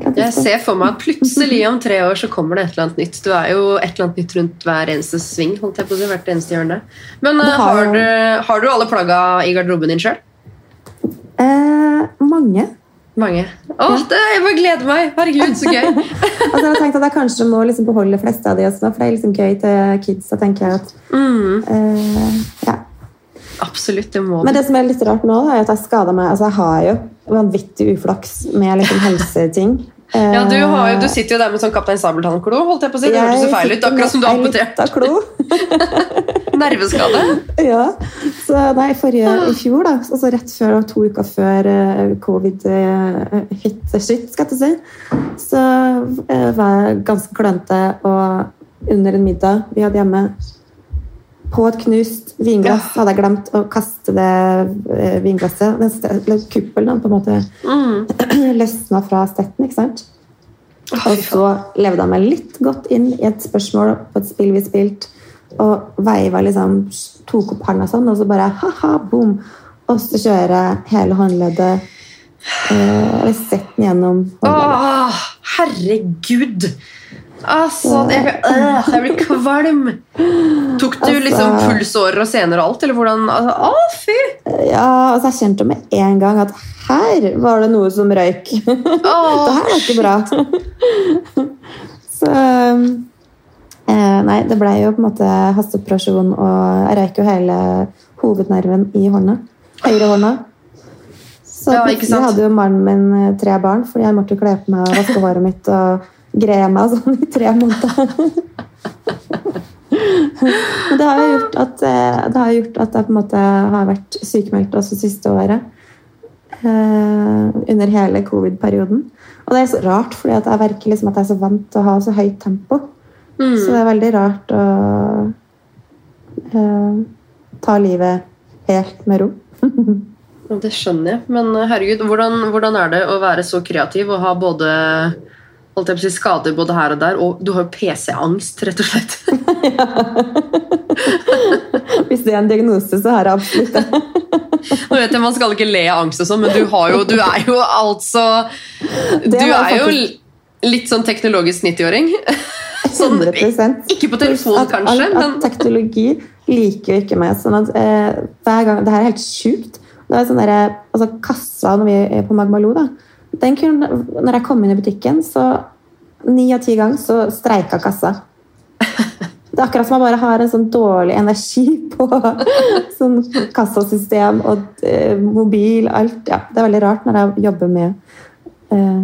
Jeg ser for meg at plutselig om tre år så kommer det et eller annet nytt. Du er jo et eller annet nytt rundt hver eneste sving. holdt jeg på å si, hvert eneste hjørne. Men eh, har har, du, har du alle plagga i garderoben din sjøl? Eh, mange. Mange. Å, det, jeg bare gleder meg! Herregud, så gøy! Altså, jeg har tenkt at jeg kanskje må liksom beholde de fleste av de også, for det er liksom gøy til kids. Da tenker jeg at Mm, eh, ja. Absolutt, det må Men det som er litt rart nå, er at jeg skada meg. Altså, jeg har jo vanvittig uflaks med liksom helseting. Eh, Ja, du, har jo, du sitter jo der med sånn Kaptein Sabeltann-klo. holdt jeg på å si. Det hørtes så feil ut, akkurat som du har amputert. amputert. Klo. Nerveskade. Ja. Så nei, forrige, i fjor, da, altså rett før, to uker før eh, covid eh, hit shit, skal jeg si, så eh, var jeg ganske klønete og under en middag vi hadde hjemme på et knust vinglass hadde jeg glemt å kaste det eh, vinglasset. Den kuppelen på en måte Mm. løsna fra stetten, ikke sant? Og så levde jeg meg litt godt inn i et spørsmål på et spill vi spilte, og veiva liksom, tok opp hånda sånn, og så bare ha-ha, boom! Og så kjører jeg hele håndleddet eh, Eller setter den gjennom håndleddet. Åh, herregud! Altså, jeg blir, øh, jeg blir kvalm. Tok du Altså- liksom pulsårer og sener og alt, eller hvordan? Altså, å, fy! Ja, altså Jeg kjente med en gang at her var det noe som røyk. det her var ikke bra. så eh, Nei, det ble jo på en måte hasteoperasjon, og jeg røyk jo hele hovednerven i hånda. Høyre hånda. Så Ja, plutselig hadde jo mannen min eh, tre barn, fordi jeg måtte kle på meg og vaske håret mitt og greie meg sånn i tre måneder. Men det har jo gjort at, eh, det har gjort at jeg på en måte har vært sykemeldt også siste året. eh, under hele covid-perioden. Og det er så rart, fordi jeg verker liksom at jeg er så vant til å ha så høyt tempo. Mm. Så det er veldig rart å uh, ta livet helt med ro. Det skjønner jeg. Men herregud, hvordan, hvordan er det å være så kreativ og ha både holdt jeg på å si, skader både her og der, og du har jo PC-angst, rett og slett. Hvis det er en diagnose, så har jeg absolutt det. Nå vet jeg Man skal ikke le av angst, og sånn, men du, har jo, du er jo altså Du er jo litt sånn teknologisk 90-åring. Sånn, ikke på telefon, At- kanskje, at, men at teknologi liker jo ikke meg. Sånn at eh, hver gang, Det her er helt sjukt. Det er sånn der, altså Kassa når vi er på Magmalou, da, den kunne, når jeg kom inn i butikken, så ni av ti ganger så streika kassa. Det er akkurat som jeg bare har en sånn dårlig energi på sånn kassasystem og eh, mobil. alt. Ja, det er veldig rart når jeg jobber med eh,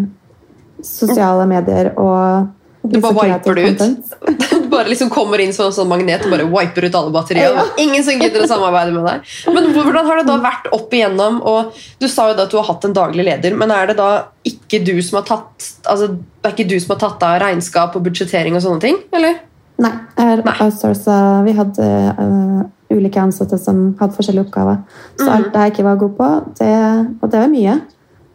sosiale medier og Du bare viper kreativ det ut. Bare liksom kommer inn som en sånn magnet og bare wiper ut alle batterier. Ingen som gidder å samarbeide med deg. Men hvordan har det da vært opp igjennom? Og du sa jo da at du har hatt en daglig leder, men er det da ikke du som har tatt altså, det er ikke du som har tatt av regnskap og budsjettering og sånne ting? eller? Nei, jeg Nei. outsourca Vi hadde uh, ulike ansatte som hadde forskjellige oppgaver. Så Mhm. alt det jeg ikke var god på, det, og det var mye.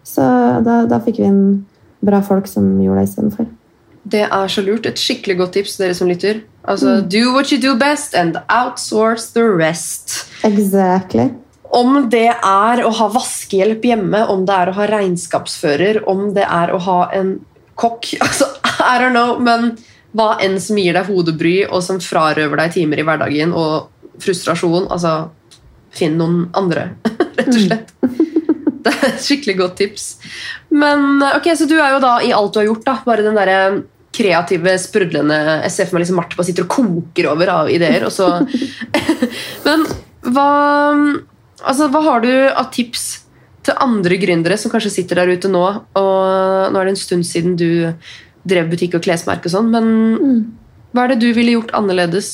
Så da, da fikk vi inn bra folk som gjorde det istedenfor. Det er så lurt. Et skikkelig godt tips dere som lytter. Altså, Do what you do best and outsource the rest. Exactly. Om det er å ha vaskehjelp hjemme, om det er å ha regnskapsfører, om det er å ha en kokk altså, I don't know, men hva enn som gir deg hodebry, og som frarøver deg timer i hverdagen og frustrasjon, altså Finn noen andre, rett og slett. Det er et skikkelig godt tips. Men ok, så du er jo da i alt du har gjort, da, bare den derre kreative, sprudlende Jeg ser for meg liksom Marte bare sitter og koker over av ideer, og så Men hva Altså, hva har du av tips til andre gründere som kanskje sitter der ute nå? Og nå er det en stund siden du drev butikk og klesmerke og sånn, men hva er det du ville gjort annerledes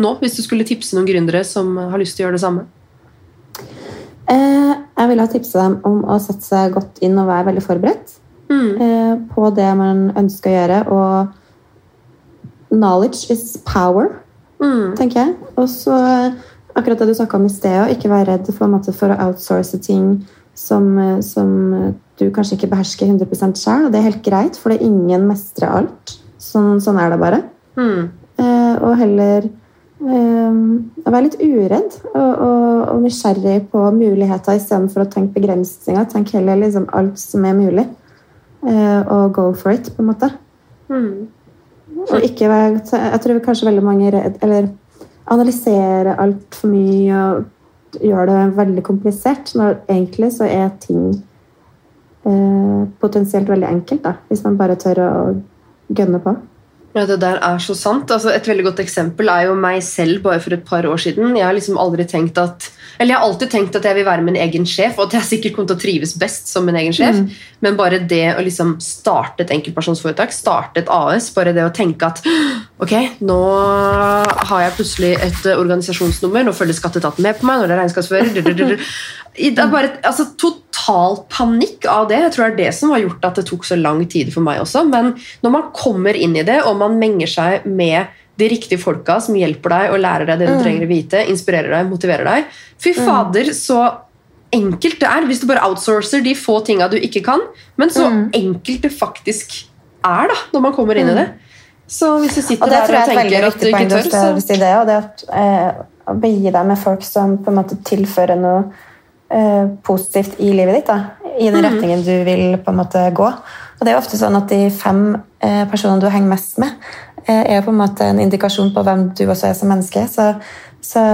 nå, hvis du skulle tipse noen gründere som har lyst til å gjøre det samme? Eh, jeg ville ha tipsa dem om å sette seg godt inn og være veldig forberedt Mm. eh, på det man ønsker å gjøre. Og knowledge is power. Mm. tenker jeg. Og så akkurat det du snakka om i sted, å ikke være redd for, måte, for å outsource ting som, som du kanskje ikke behersker 100 selv. Det er helt greit, for det er ingen mestrer alt. Sånn, sånn er det bare. Mm. Eh, og heller eh, være litt uredd og, og, og nysgjerrig på muligheter istedenfor å tenke begrensninger. Tenk heller liksom alt som er mulig, og go for it, på en måte. Mm. Og ikke være, jeg tror kanskje veldig mange er redd, eller analysere altfor mye og gjør det veldig komplisert, når egentlig så er ting eh, potensielt veldig enkelt, da, hvis man bare tør å gønne på. Ja, Det der er så sant. Altså, et veldig godt eksempel er jo meg selv bare for et par år siden. Jeg har liksom aldri tenkt at eller jeg har alltid tenkt at jeg vil være min egen sjef, og at jeg sikkert kommer til å trives best som min egen sjef. Men bare det å liksom starte et enkeltpersonsforetak, starte et AS, bare det å tenke at ok, nå har jeg plutselig et organisasjonsnummer, nå følger skatteetaten med på meg, når det er regnskapsfører. Det er bare altså, total panikk av det. Jeg tror det er det som har gjort at det tok så lang tid for meg også. Men når man kommer inn i det, og man menger seg med de riktige folka som hjelper deg og lærer deg det du trenger å vite, inspirerer deg, motiverer deg Fy fader, så enkelt det er hvis du bare outsourcer de få tinga du ikke kan, men så enkelt det faktisk er da, når man kommer inn i det. Så hvis du sitter Og der og er tenker at du ikke tør, så det, og det at eh, å begi deg med folk som på en måte tilfører noe eh, positivt i livet ditt, da, i den retningen du vil på en måte gå. Og det er ofte sånn at de fem eh, personene du henger mest med, eh, er på en måte en indikasjon på hvem du også er som menneske. Så, så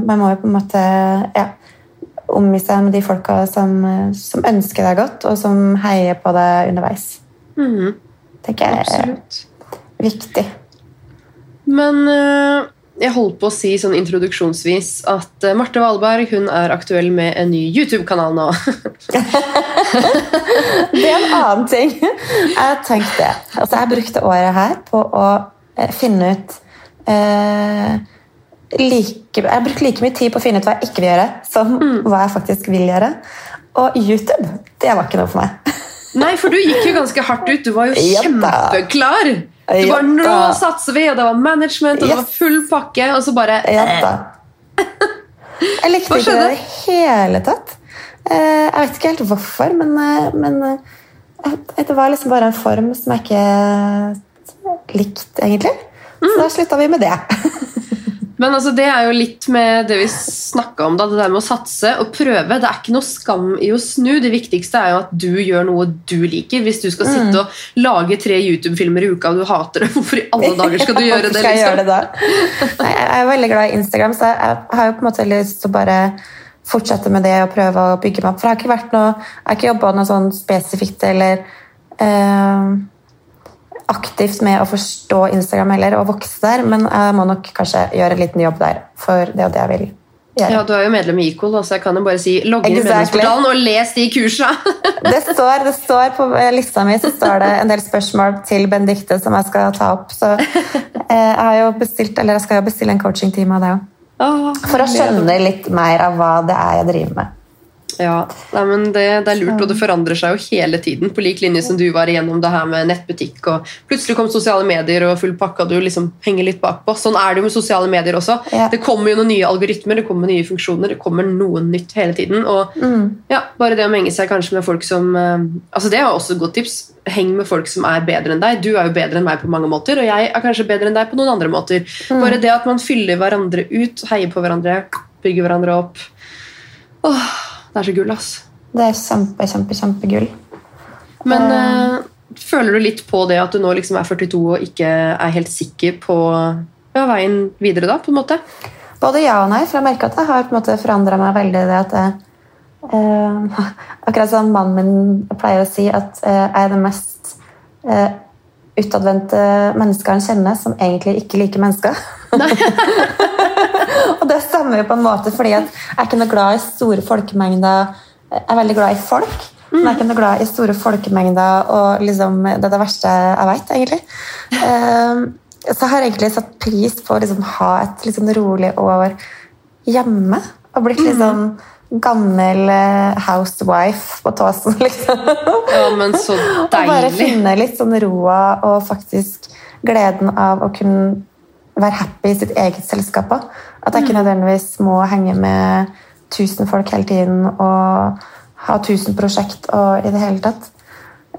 man må jo på en måte ja, omgi seg med de folka som, eh, som ønsker deg godt, og som heier på deg underveis. Mm. tenker jeg er absolutt. viktig. Men eh, jeg holdt på å si sånn introduksjonsvis at eh, Marte Valberg hun er aktuell med en ny YouTube-kanal nå. Det er en annen ting. Jeg tenkte det. Altså, jeg brukte året her på å eh, finne ut eh, like, Jeg har brukt like mye tid på å finne ut hva jeg ikke vil gjøre, som hva jeg faktisk vil gjøre. Og YouTube, det var ikke noe for meg. Nei, for du gikk jo ganske hardt ut. Du var jo kjempeklar. Du bare, nå satser vi, og det var management, og det var full pakke, og så bare Ja. Jeg likte ikke det i det hele tatt. Eh, Jeg vet ikke helt hvorfor, men, eh, men eh, det var liksom bare en form som jeg ikke likte, egentlig. Så da slutta vi med det. Men altså, det er jo litt med det vi snakka om, da, det der med å satse og prøve. Det er ikke noe skam i å snu. Det viktigste er jo at du gjør noe du liker. Hvis du skal sitte og lage tre YouTube-filmer i uka og du hater det, hvorfor i alle dager skal du gjøre det? Liksom? jeg liksom? gjøre det? Nei, jeg er veldig glad i Instagram, så jeg har jo på en måte lyst til å bare fortsette med det og prøve å bygge meg opp. For jeg har ikke vært noe, jeg har ikke jobba noe sånn spesifikt eller eh, aktivt med å forstå Instagram heller og vokse der, men jeg må nok kanskje gjøre en liten jobb der, for det og det jeg vil gjøre. Ja, Du er jo medlem i Equal, så jeg kan jo bare si logg inn i Exactly. medlemsportalen og les de kursa. Det står, det står På lista mi så står det en del spørsmål til Benedicte som jeg skal ta opp. Så eh, jeg, har jo bestilt, eller jeg skal jo bestille en coachingtime av deg òg. For å skjønne litt mer av hva det er jeg driver med. Ja, nei, men det, det er lurt, og det forandrer seg jo hele tiden. På lik linje som du var igjennom det her med nettbutikk, og plutselig kom sosiale medier og full pakke, og du liksom henger litt bakpå. Sånn er det jo med sosiale medier også. Ja. Det kommer jo noen nye algoritmer, det kommer nye funksjoner, det kommer noe nytt hele tiden. Og ja, bare det å menge seg kanskje med folk som eh, Altså Det er også et godt tips. Heng med folk som er bedre enn deg. Du er jo bedre enn meg på mange måter, og jeg er kanskje bedre enn deg på noen andre måter. Bare det at man fyller hverandre ut, heier på hverandre, bygger hverandre opp. Åh, det er så gull, ass. Det er kjempe, kjempe, kjempegull. Men uh, føler du litt på det at du nå liksom er 42 og ikke er helt sikker på ja, veien videre, da? på en måte? Både ja og nei, for jeg merker at jeg har på en måte forandra meg veldig. det at jeg, uh, Akkurat som mannen min pleier å si, at eh, jeg er det mest uh, utadvendte mennesket han kjenner, som egentlig ikke liker mennesker. og det stemmer jo på en måte, fordi jeg er ikke noe glad i store folkemengder. Jeg er veldig glad i folk, men jeg er ikke noe glad i store folkemengder. og liksom, Det er det verste jeg vet, egentlig. Um, så jeg har egentlig satt pris på å liksom, ha et sånn rolig år hjemme. Og blitt litt sånn gammel eh, housewife på Tåsen, liksom. Ja, men så Og bare finne litt sånn roa og faktisk gleden av å kunne være happy i sitt eget selskap. også. At jeg ikke nødvendigvis må henge med tusen folk hele tiden og ha tusen prosjekt og i det hele tatt.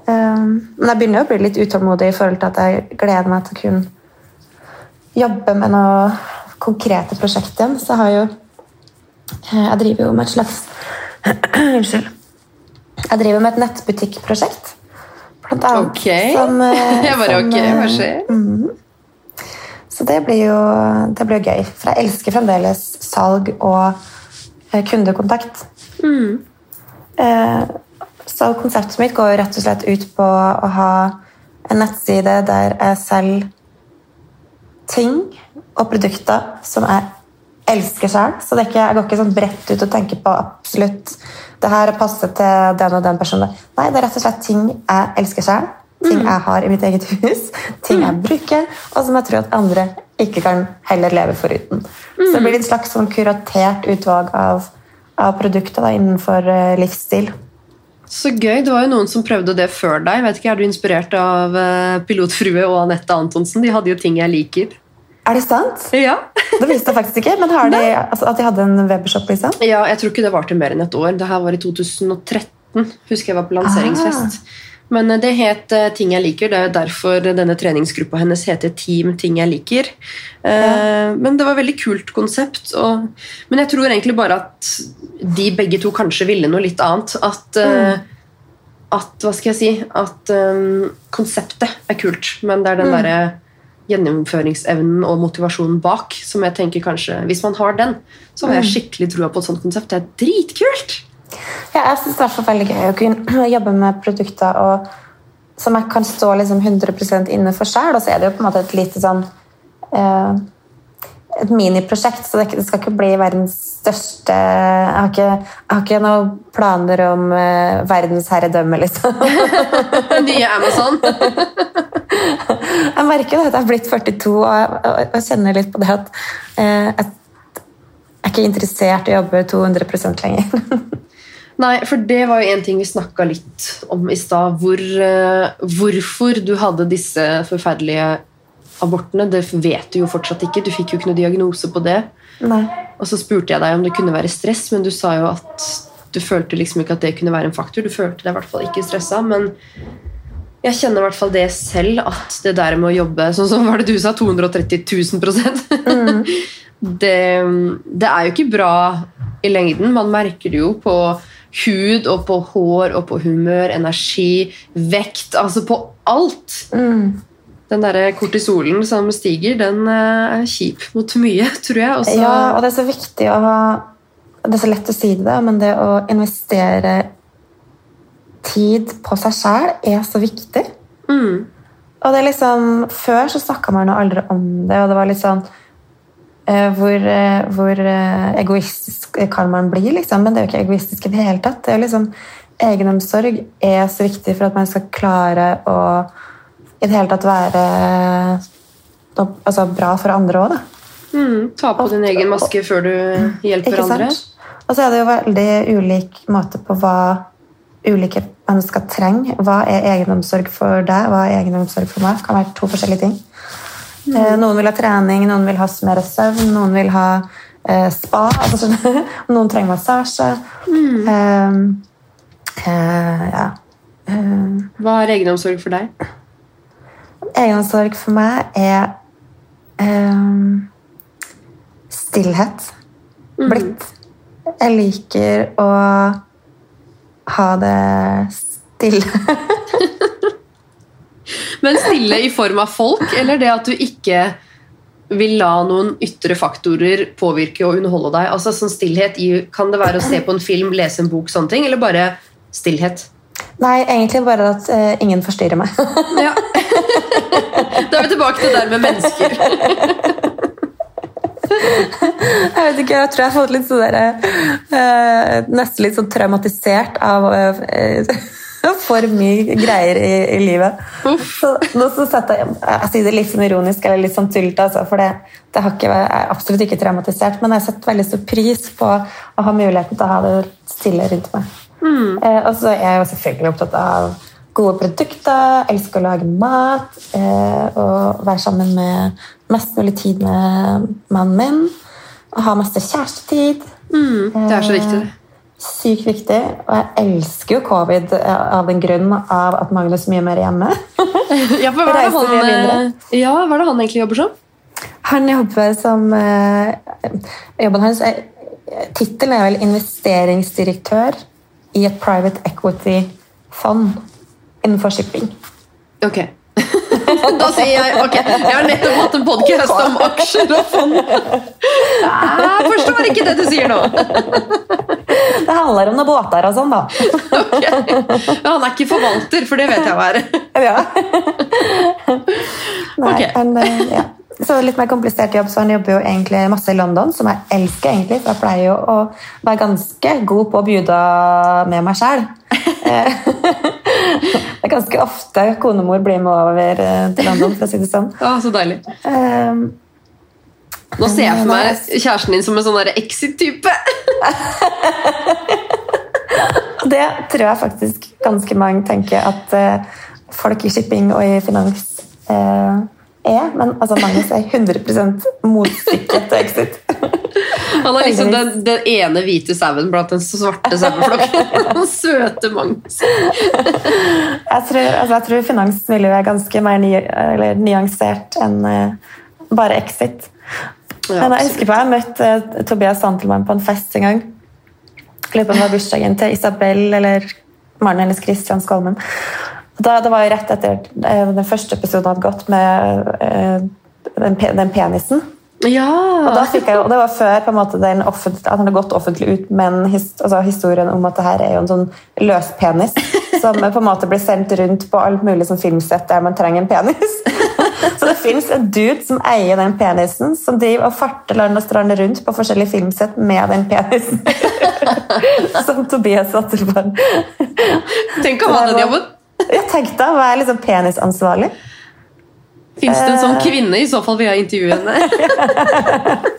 Um, Men jeg begynner å bli litt utålmodig i forhold til at jeg gleder meg til å kunne jobbe med noe konkrete prosjekt igjen. Så jeg har jo eh, Jeg driver jo med et slags Unnskyld. Jeg driver med et nettbutikkprosjekt. Blant annet. Ok. Som, eh, Jeg bare som, ok, eh, hva skjer? Så det blir jo det blir gøy. For jeg elsker fremdeles salg og eh, kundekontakt. Eh, Så konseptet mitt går jo rett og slett ut på å ha en nettside der jeg selger ting og produkter som jeg elsker sjøl. Så det ikke, jeg går ikke sånn bredt ut og tenker på absolutt det her passer til den og den personen. Nei, det er rett og slett ting jeg elsker sjøl. Ting jeg har i mitt eget hus, ting jeg bruker, og som jeg tror at andre ikke kan heller leve foruten. Så det blir et slags sånn kuratert utvalg av, av produkter da, innenfor eh, livsstil. Så gøy. Det var jo noen som prøvde det før deg. Vet ikke, Er du inspirert av eh, Pilotfrue og Anette Antonsen? De hadde jo ting jeg liker. Er det sant? Ja. Det visste jeg faktisk ikke, men har de, altså, at de hadde en webshop, liksom? ja, Jeg tror ikke det varte mer enn et år. Det her var i 2013. Husker jeg var på lanseringsfest. Men eh, det het eh, Ting jeg liker. Det er derfor denne treningsgruppa hennes heter Team Ting jeg liker. Ja. Men det var et veldig kult konsept. Og, men jeg tror egentlig bare at de begge to kanskje ville noe litt annet. At, mm. at hva skal jeg si At um, konseptet er kult, men det er den derre gjennomføringsevnen og motivasjonen bak som jeg tenker kanskje Hvis man har den, så har jeg skikkelig trua på et sånt konsept. Det er dritkult! Ja, jeg synes det er veldig gøy å kunne jobbe med produkter og, som jeg kan stå liksom 100% inne for selv, og så er det jo på en måte et lite sånn eh, et miniprosjekt, så det, skal ikke bli verdens største Jeg har ikke, jeg har ikke noen planer om eh, verdensherredømme, liksom. Nye Amazon. Jeg merker jo at jeg er blitt 42 og, jeg, jeg, jeg kjenner litt på det at eh, jeg er ikke interessert i å jobbe 200% lenger. Nei, for det var jo en ting vi snakka litt om i stad. Hvor, eh, hvorfor du hadde disse forferdelige abortene, det vet du jo fortsatt ikke. Du fikk jo ikke noe diagnose på det. Nei. Og så spurte jeg deg om det kunne være stress, men du sa jo at du følte liksom ikke at det kunne være en faktor. Du følte deg i hvert fall ikke stressa, men jeg kjenner i hvert fall det selv, at det der med å jobbe sånn som var det du sa, 230 000 det, det er jo ikke bra i lengden. Man merker det jo på hud og på hår og på humør, energi, vekt, altså på alt. Den der kortisolen som stiger, den eh, er kjip mot mye, tror jeg. Også. Ja, og det er så viktig å ha Det er så lett å si det, men det å investere tid på seg sjæl er så viktig. Mm. Og det er liksom, Før så snakka man jo aldri om det, og det var litt sånn hvor, eh, hvor eh, egoistisk kan man bli, liksom? Men det er jo ikke egoistisk i det hele tatt. Det er liksom, Egenomsorg er så viktig for at man skal klare å i det hele tatt være altså, bra for andre òg, da. Mm. Ta på din egen maske før du hjelper andre. Og så er det jo veldig ulik måte på hva ulike mennesker trenger. Hva er egenomsorg for deg, hva er egenomsorg for meg? Det kan være to forskjellige ting. Eh, Noen vil ha trening, noen vil ha mer søvn, noen vil ha eh, spa. Altså, noen trenger massasje. Eh, eh, ja. Eh, Hva er egenomsorg for deg? Egenomsorg for meg er ehm, stillhet. Blitt. Jeg liker å ha det stille. Men stille i form av folk, eller det at du ikke vil la noen ytre faktorer påvirke og underholde deg? Altså sånn stillhet i, Kan det være å se på en film, lese en bok, sånne ting, eller bare stillhet? Nei, egentlig bare at uh, ingen forstyrrer meg. Ja. Da er vi tilbake til det der med mennesker. Jeg vet ikke, jeg tror jeg har fått litt sånn derre eh, Nesten litt sånn traumatisert av eh, for mye greier i, i livet. Så, nå så jeg, jeg sier det litt sånn ironisk eller litt sånn tullete, altså, for det, det har ikke, jeg er absolutt ikke traumatisert, men jeg setter veldig stor pris på å ha muligheten til å ha det stille rundt meg. Eh, og så er jeg jo selvfølgelig opptatt av gode produkter, elsker å lage mat, eh, og være sammen med mest mulig tid med mannen min, og ha masse kjærestetid. Det er så viktig. det. Sykt viktig. Og jeg elsker jo covid eh, av den grunn av at Magnus er mye mer hjemme. Ja, for hva er det han, eh, ja, hva er det han egentlig jobber som? Han jobber som eh, Jobben hans er Tittelen er vel investeringsdirektør i et private equity-fond innenfor shipping. Ok. Da sier jeg ok, jeg har nettopp hatt en podcast om aksjer og fond. Jeg forstår ikke det du sier nå. Det handler om noen båter og sånn, da. Ok. Men han er ikke forvalter, for det vet jeg hva er. Ja. Nei, Ok. men, eh, ja. Så litt mer komplisert jobb, så han jobber jo egentlig masse i London, som jeg elsker egentlig, for jeg pleier jo å være ganske god på å bjuda med meg selv. Eh, Det er ganske ofte konemor blir med over eh, til London, for å si det sånn. Å, så deilig. Eh, Nå ser jeg for meg kjæresten din som en sånn exit-type. Det tror jeg faktisk ganske mange tenker at eh, folk i shipping og i finans eh, er, men altså Magnus er 100 motstykket til Exit. Han er liksom den, den ene hvite sauen blant den svarte saueflokken. Den søte Magnus. Jeg tror, altså, jeg tror finansmiljøet er ganske mer ny, eller nyansert enn eh, bare Exit. Ja, jeg husker på jeg møtte uh, Tobias Santelmann på en fest en gang. Jeg lurer på om det var bursdagen til Isabel eller mannen hennes Christian Skolmen. Da, det var jo rett etter uh, den første episoden hadde gått med eh, den, den penisen. Og, Ja. fikk jeg, og det var før måte, den offent- at han hadde gått offentlig ut med en his, altså, historien om at det her er jo en sånn løs penis som på en måte blir sendt rundt på alt mulig som filmsett der man trenger en penis. Så det fins en dude som eier den penisen, som driver og farter land og strand rundt på forskjellige filmsett med den penisen. Som Tobias på. Tenk om han den jobben. Jeg tenkte å være liksom penisansvarlig. Fins det en Eh. sånn kvinne? I så fall vil jeg intervjue henne.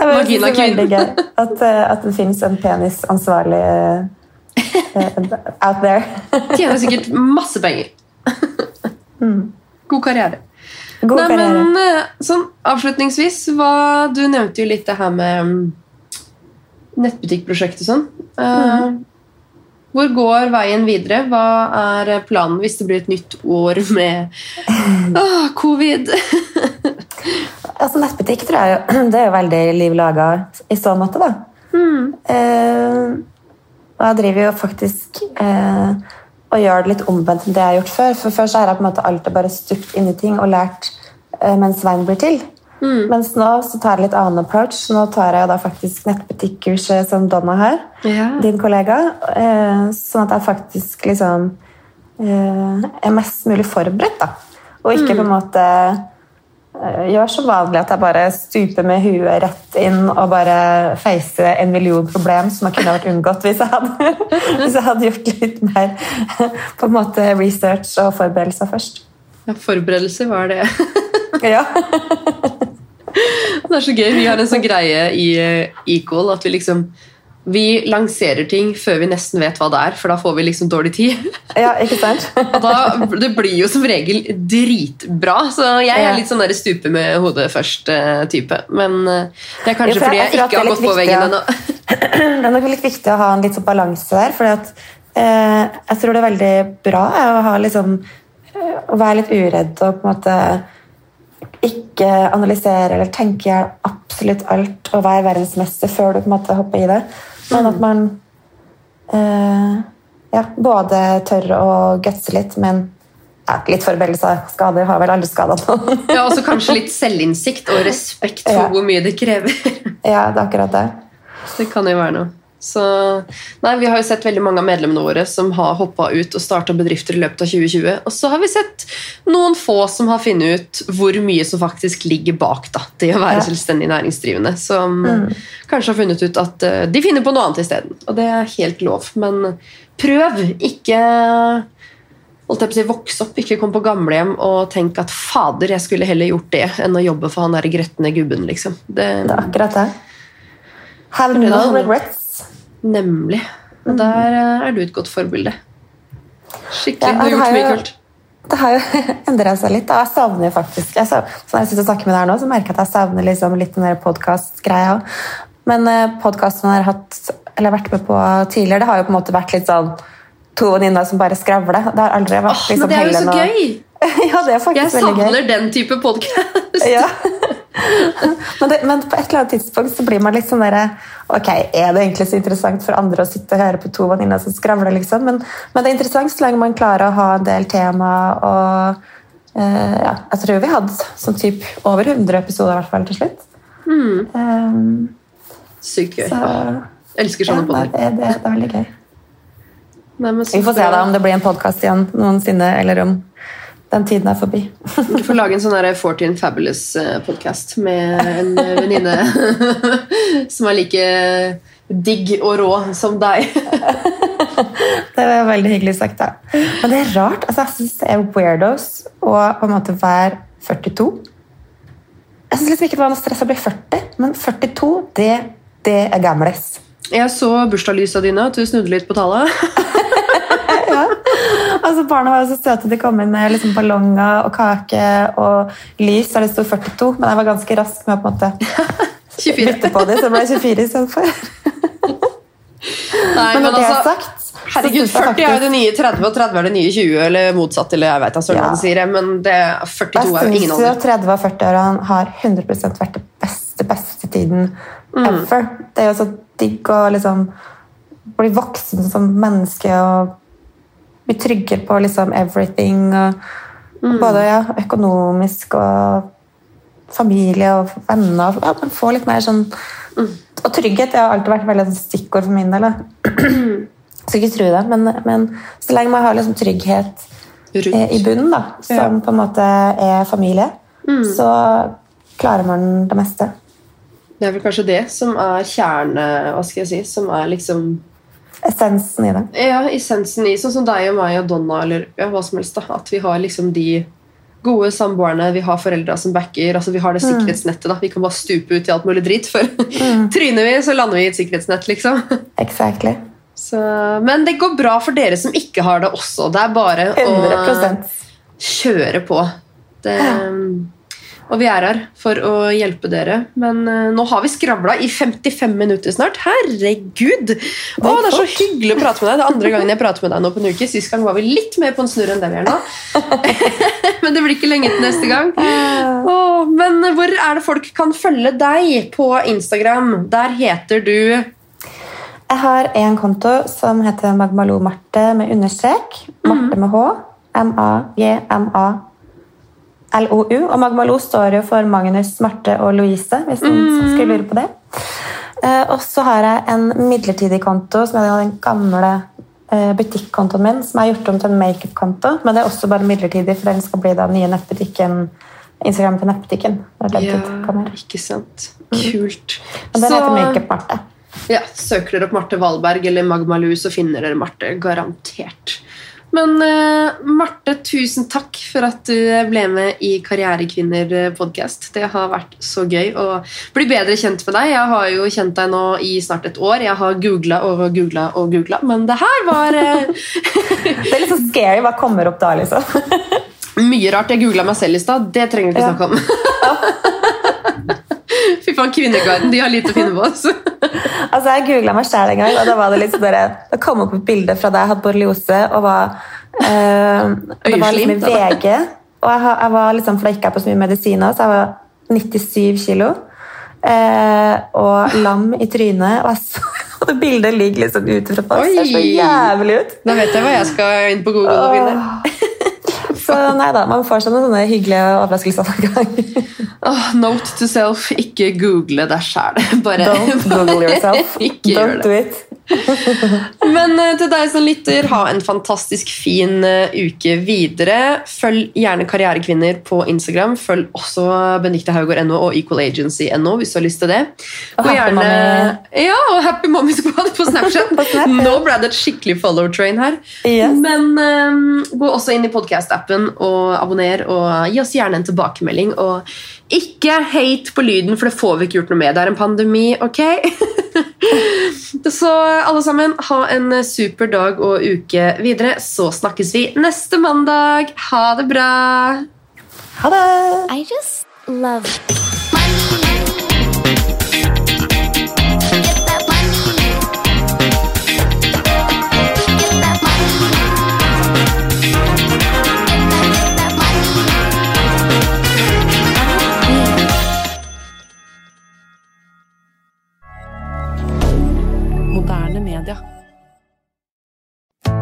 Jeg det er veldig gøy at, eh, at det fins en penisansvarlig uh, out there. Tjener sikkert masse penger. God karriere. God Nei, karriere. men eh, sånn avslutningsvis, hva, du nevnte jo litt det her med mm, nettbutikkprosjektet sånn. Eh, Hvor går veien videre? Hva er planen hvis det blir et nytt år med ah, covid? Altså, nettbutikk tror jeg jo, det er jo veldig liv laga i så måte, da. Eh, og jeg driver jo faktisk eh, og gjør det litt omvendt enn det jeg har gjort før. For før så har jeg på en måte alltid bare stupt inn i ting og lært eh, mens veien blir til. Mens nå så tar jeg litt annen approach. Nå tar jeg jo da faktisk nettbutikkurset som Donna har, Ja. din kollega. eh, Sånn at jeg faktisk liksom eh, er mest mulig forberedt, da. Og ikke på en måte eh, gjør som vanlig at jeg bare stuper med huet rett inn og bare facer en million problem som jeg kunne vært unngått hvis jeg hadde, hvis jeg hadde gjort litt mer på en måte research og forberedelser først. Ja, forberedelse, hva er det? Ja. Det er så gøy. Vi har en sånn greie i eh, Equal at vi liksom vi lanserer ting før vi nesten vet hva det er, for da får vi liksom dårlig tid. ja, ikke sant? Og da, Det blir jo som regel dritbra, så jeg er litt sånn der stupe med hodet først-type. Men eh, det er kanskje Ja, for fordi jeg jeg ikke har gått på veggen ennå. Det er nok litt viktig å ha en litt sånn balanse der, for eh, jeg tror det er veldig bra eh, å, ha liksom, eh, å være litt uredd og på en måte ikke analysere eller tenke i absolutt alt og være verdensmester før du på en måte hopper i det. Men at man eh, ja, både tør å gutse litt, men ja, litt forberedelsesskader har vel alle skada noen. Ja, og så kanskje litt selvinnsikt og respekt for Ja. hvor mye det krever. ja, det er akkurat det. Det kan jo være noe. Så, nei, Vi har jo sett veldig mange av medlemmene våre som har hoppa ut og starta bedrifter i løpet av 2020. Og så har vi sett noen få som har funnet ut hvor mye som faktisk ligger bak da, det å være Ja. selvstendig næringsdrivende. Som kanskje har funnet ut at uh, de finner på noe annet isteden. Og det er helt lov. Men prøv. Ikke holdt jeg på å si, vokse opp, ikke kom på gamlehjem og tenk at fader, jeg skulle heller gjort det enn å jobbe for han der gretne gubben. liksom. Det, Det er akkurat det. Have no regrets. Nemlig. Og der eh, er du et godt forbilde. Skikkelig. Ja, du har gjort mye kult. Det har jo endret seg litt. Da. Jeg savner jo faktisk jeg savner, Når jeg sitter og snakker med deg her nå, så merker jeg at jeg savner liksom litt den podkast-greia. Men uh, podkasten jeg har hatt, eller vært med på tidligere, det har jo på en måte vært litt sånn to venninner som bare skravler. Det har aldri vært Åh, liksom men det er jo så gøy! ja, det er Jeg faktisk veldig gøy. savner den type podkast. Ja. men, det, men på et eller annet tidspunkt så blir man litt sånn derre Ok, er det egentlig så interessant for andre å sitte og høre på to venninner som skravler, liksom? Men, men det er interessant så lenge man klarer å ha en del tema og eh, ja, Jeg tror vi hadde sånn typ over 100 episoder i hvert fall til slutt. Um, Sykt gøy. så jeg elsker sånne ja, podder. det, det, det er veldig gøy. Nei, Vi får se da om det blir en podkast igjen noensinne, eller om den tiden er forbi. Du får lage en sånn 14 Fabulous-podkast med en eh, venninne som er like digg og rå som deg. Det var veldig hyggelig sagt, da. Men det er rart. altså Jeg syns det er weirdos å på en måte være 42. Jeg syns liksom ikke det var noe stress å bli 40, men 42, det, det er gamles. Jeg så bursdagslysa dine, at du snudde litt på tallet. Altså, barna var jo så søte. De kom inn med liksom ballonger og kake og lys, der det sto 42, men jeg var ganske rask med å på en måte 24. bytte på det, så det ble 24 istedenfor. Nei, Men men det altså, sagt, Herregud, 40 er jo det nye 30, og 30 er det nye 20, eller motsatt. eller jeg vet altså, Ja. sier sier, Men det, 42 er jo ingen alder. 30- og 40-årene har 100 vært det beste, beste tiden Mm. ever. Det er jo så digg å liksom bli voksen som menneske og bli tryggere på liksom everything. Og, Mm. Både ja, økonomisk og familie og venner. Ja, man får litt mer sånn Mm. Og trygghet det har alltid vært veldig sånn stikkord for min del. da. Skal ikke tro det, men, men så lenge man har liksom trygghet eh, i bunnen, da, som på en måte er familie, Mm. så klarer man det meste. Det er vel kanskje det som er kjerne... Hva skal jeg si? Som er liksom Essensen i det. Ja, essensen i sånn som deg og meg og Donna, eller ja, hva som helst. da, At vi har liksom de gode samboerne, vi har foreldra som backer. altså Vi har det sikkerhetsnettet. da, Vi kan bare stupe ut i alt mulig dritt. For tryner vi, så lander vi i et sikkerhetsnett, liksom. Exactly. Så, men det går bra for dere som ikke har det også. Det er bare 100 å kjøre på. Det, og vi er her for å hjelpe dere. Men uh, nå har vi skravla i 55 minutter snart. Herregud! Å, det er så hyggelig å prate med deg. Det er andre gangen jeg prater med deg nå på en uke. Sist gang var vi litt mer på en snurr enn det vi er nå. men det blir ikke lenge til neste gang. Oh, men hvor er det folk kan følge deg på Instagram? Der heter du Jeg har en konto som heter Magmalou Marte med understrek. Marte med H. M-A-G-M-A. LOU. Og Magmalou står jo for Magnus, Marte og Louise, hvis noen skulle lure på det. Eh, og så har jeg en midlertidig konto, som er den gamle eh, butikkontoen min, som er gjort om til en makeup-konto. Men det er også bare midlertidig, for den skal bli den nye nettbutikken. Instagram til nettbutikken. Ja, ikke sant. Kult. Men den Så- heter Makeup Marte. Ja, Søker dere opp Marte Valberg eller Magmalou, så finner dere Marte. Garantert. Men uh, Marte, tusen takk for at du ble med i Karrierekvinner-podkast. Det har vært så gøy å bli bedre kjent med deg. Jeg har jo kjent deg nå i snart et år. Jeg har googla og googla og googla, men det her var uh... Det er litt så scary. Hva kommer opp da, liksom? mye rart. Jeg googla meg selv i stad. Det trenger vi ikke Ja. snakke om. Fy faen, Kvinneguiden. De har lite å finne på. Altså. Altså, Jeg googla meg sjæl en gang, og da var det liksom sånn der, det kom opp et bilde fra da jeg hadde borreliose. og var, eh, Det var liksom i. VG. Og jeg, jeg var liksom, for da gikk jeg på så mye medisiner, så jeg var 97 kilo. Eh, og lam i trynet. Og, jeg så, og det bildet ligger liksom ute fra pass. Det ser så jævlig ut. Da vet jeg hva jeg skal inn på Google og finne. Så nei da, man får seg noen sånne hyggelige overraskelser hver gang. oh, note to self, ikke google deg sjæl. Bare Don't google yourself. Don't do it. Men eh, til deg som lytter, ha en fantastisk fin eh, uke videre. Følg gjerne Karrierekvinner på Instagram. Følg også Benedicte Haugård.no og Equal Agency.no hvis du har lyst til det. Og Gå Happy Mommy. Ja, og Happy Mommy Squad på Snapchat. På Snap, ja. Nå ble det et skikkelig follow train her. Yes. Men um, gå også inn i podcast-appen og abonner, og gi oss gjerne en tilbakemelding. Og ikke hate på lyden, for det får vi ikke gjort noe med. Det er en pandemi, ok? Så alle sammen, ha en super dag og uke videre. Så snakkes vi neste mandag. Ha det bra! Ha det! I just love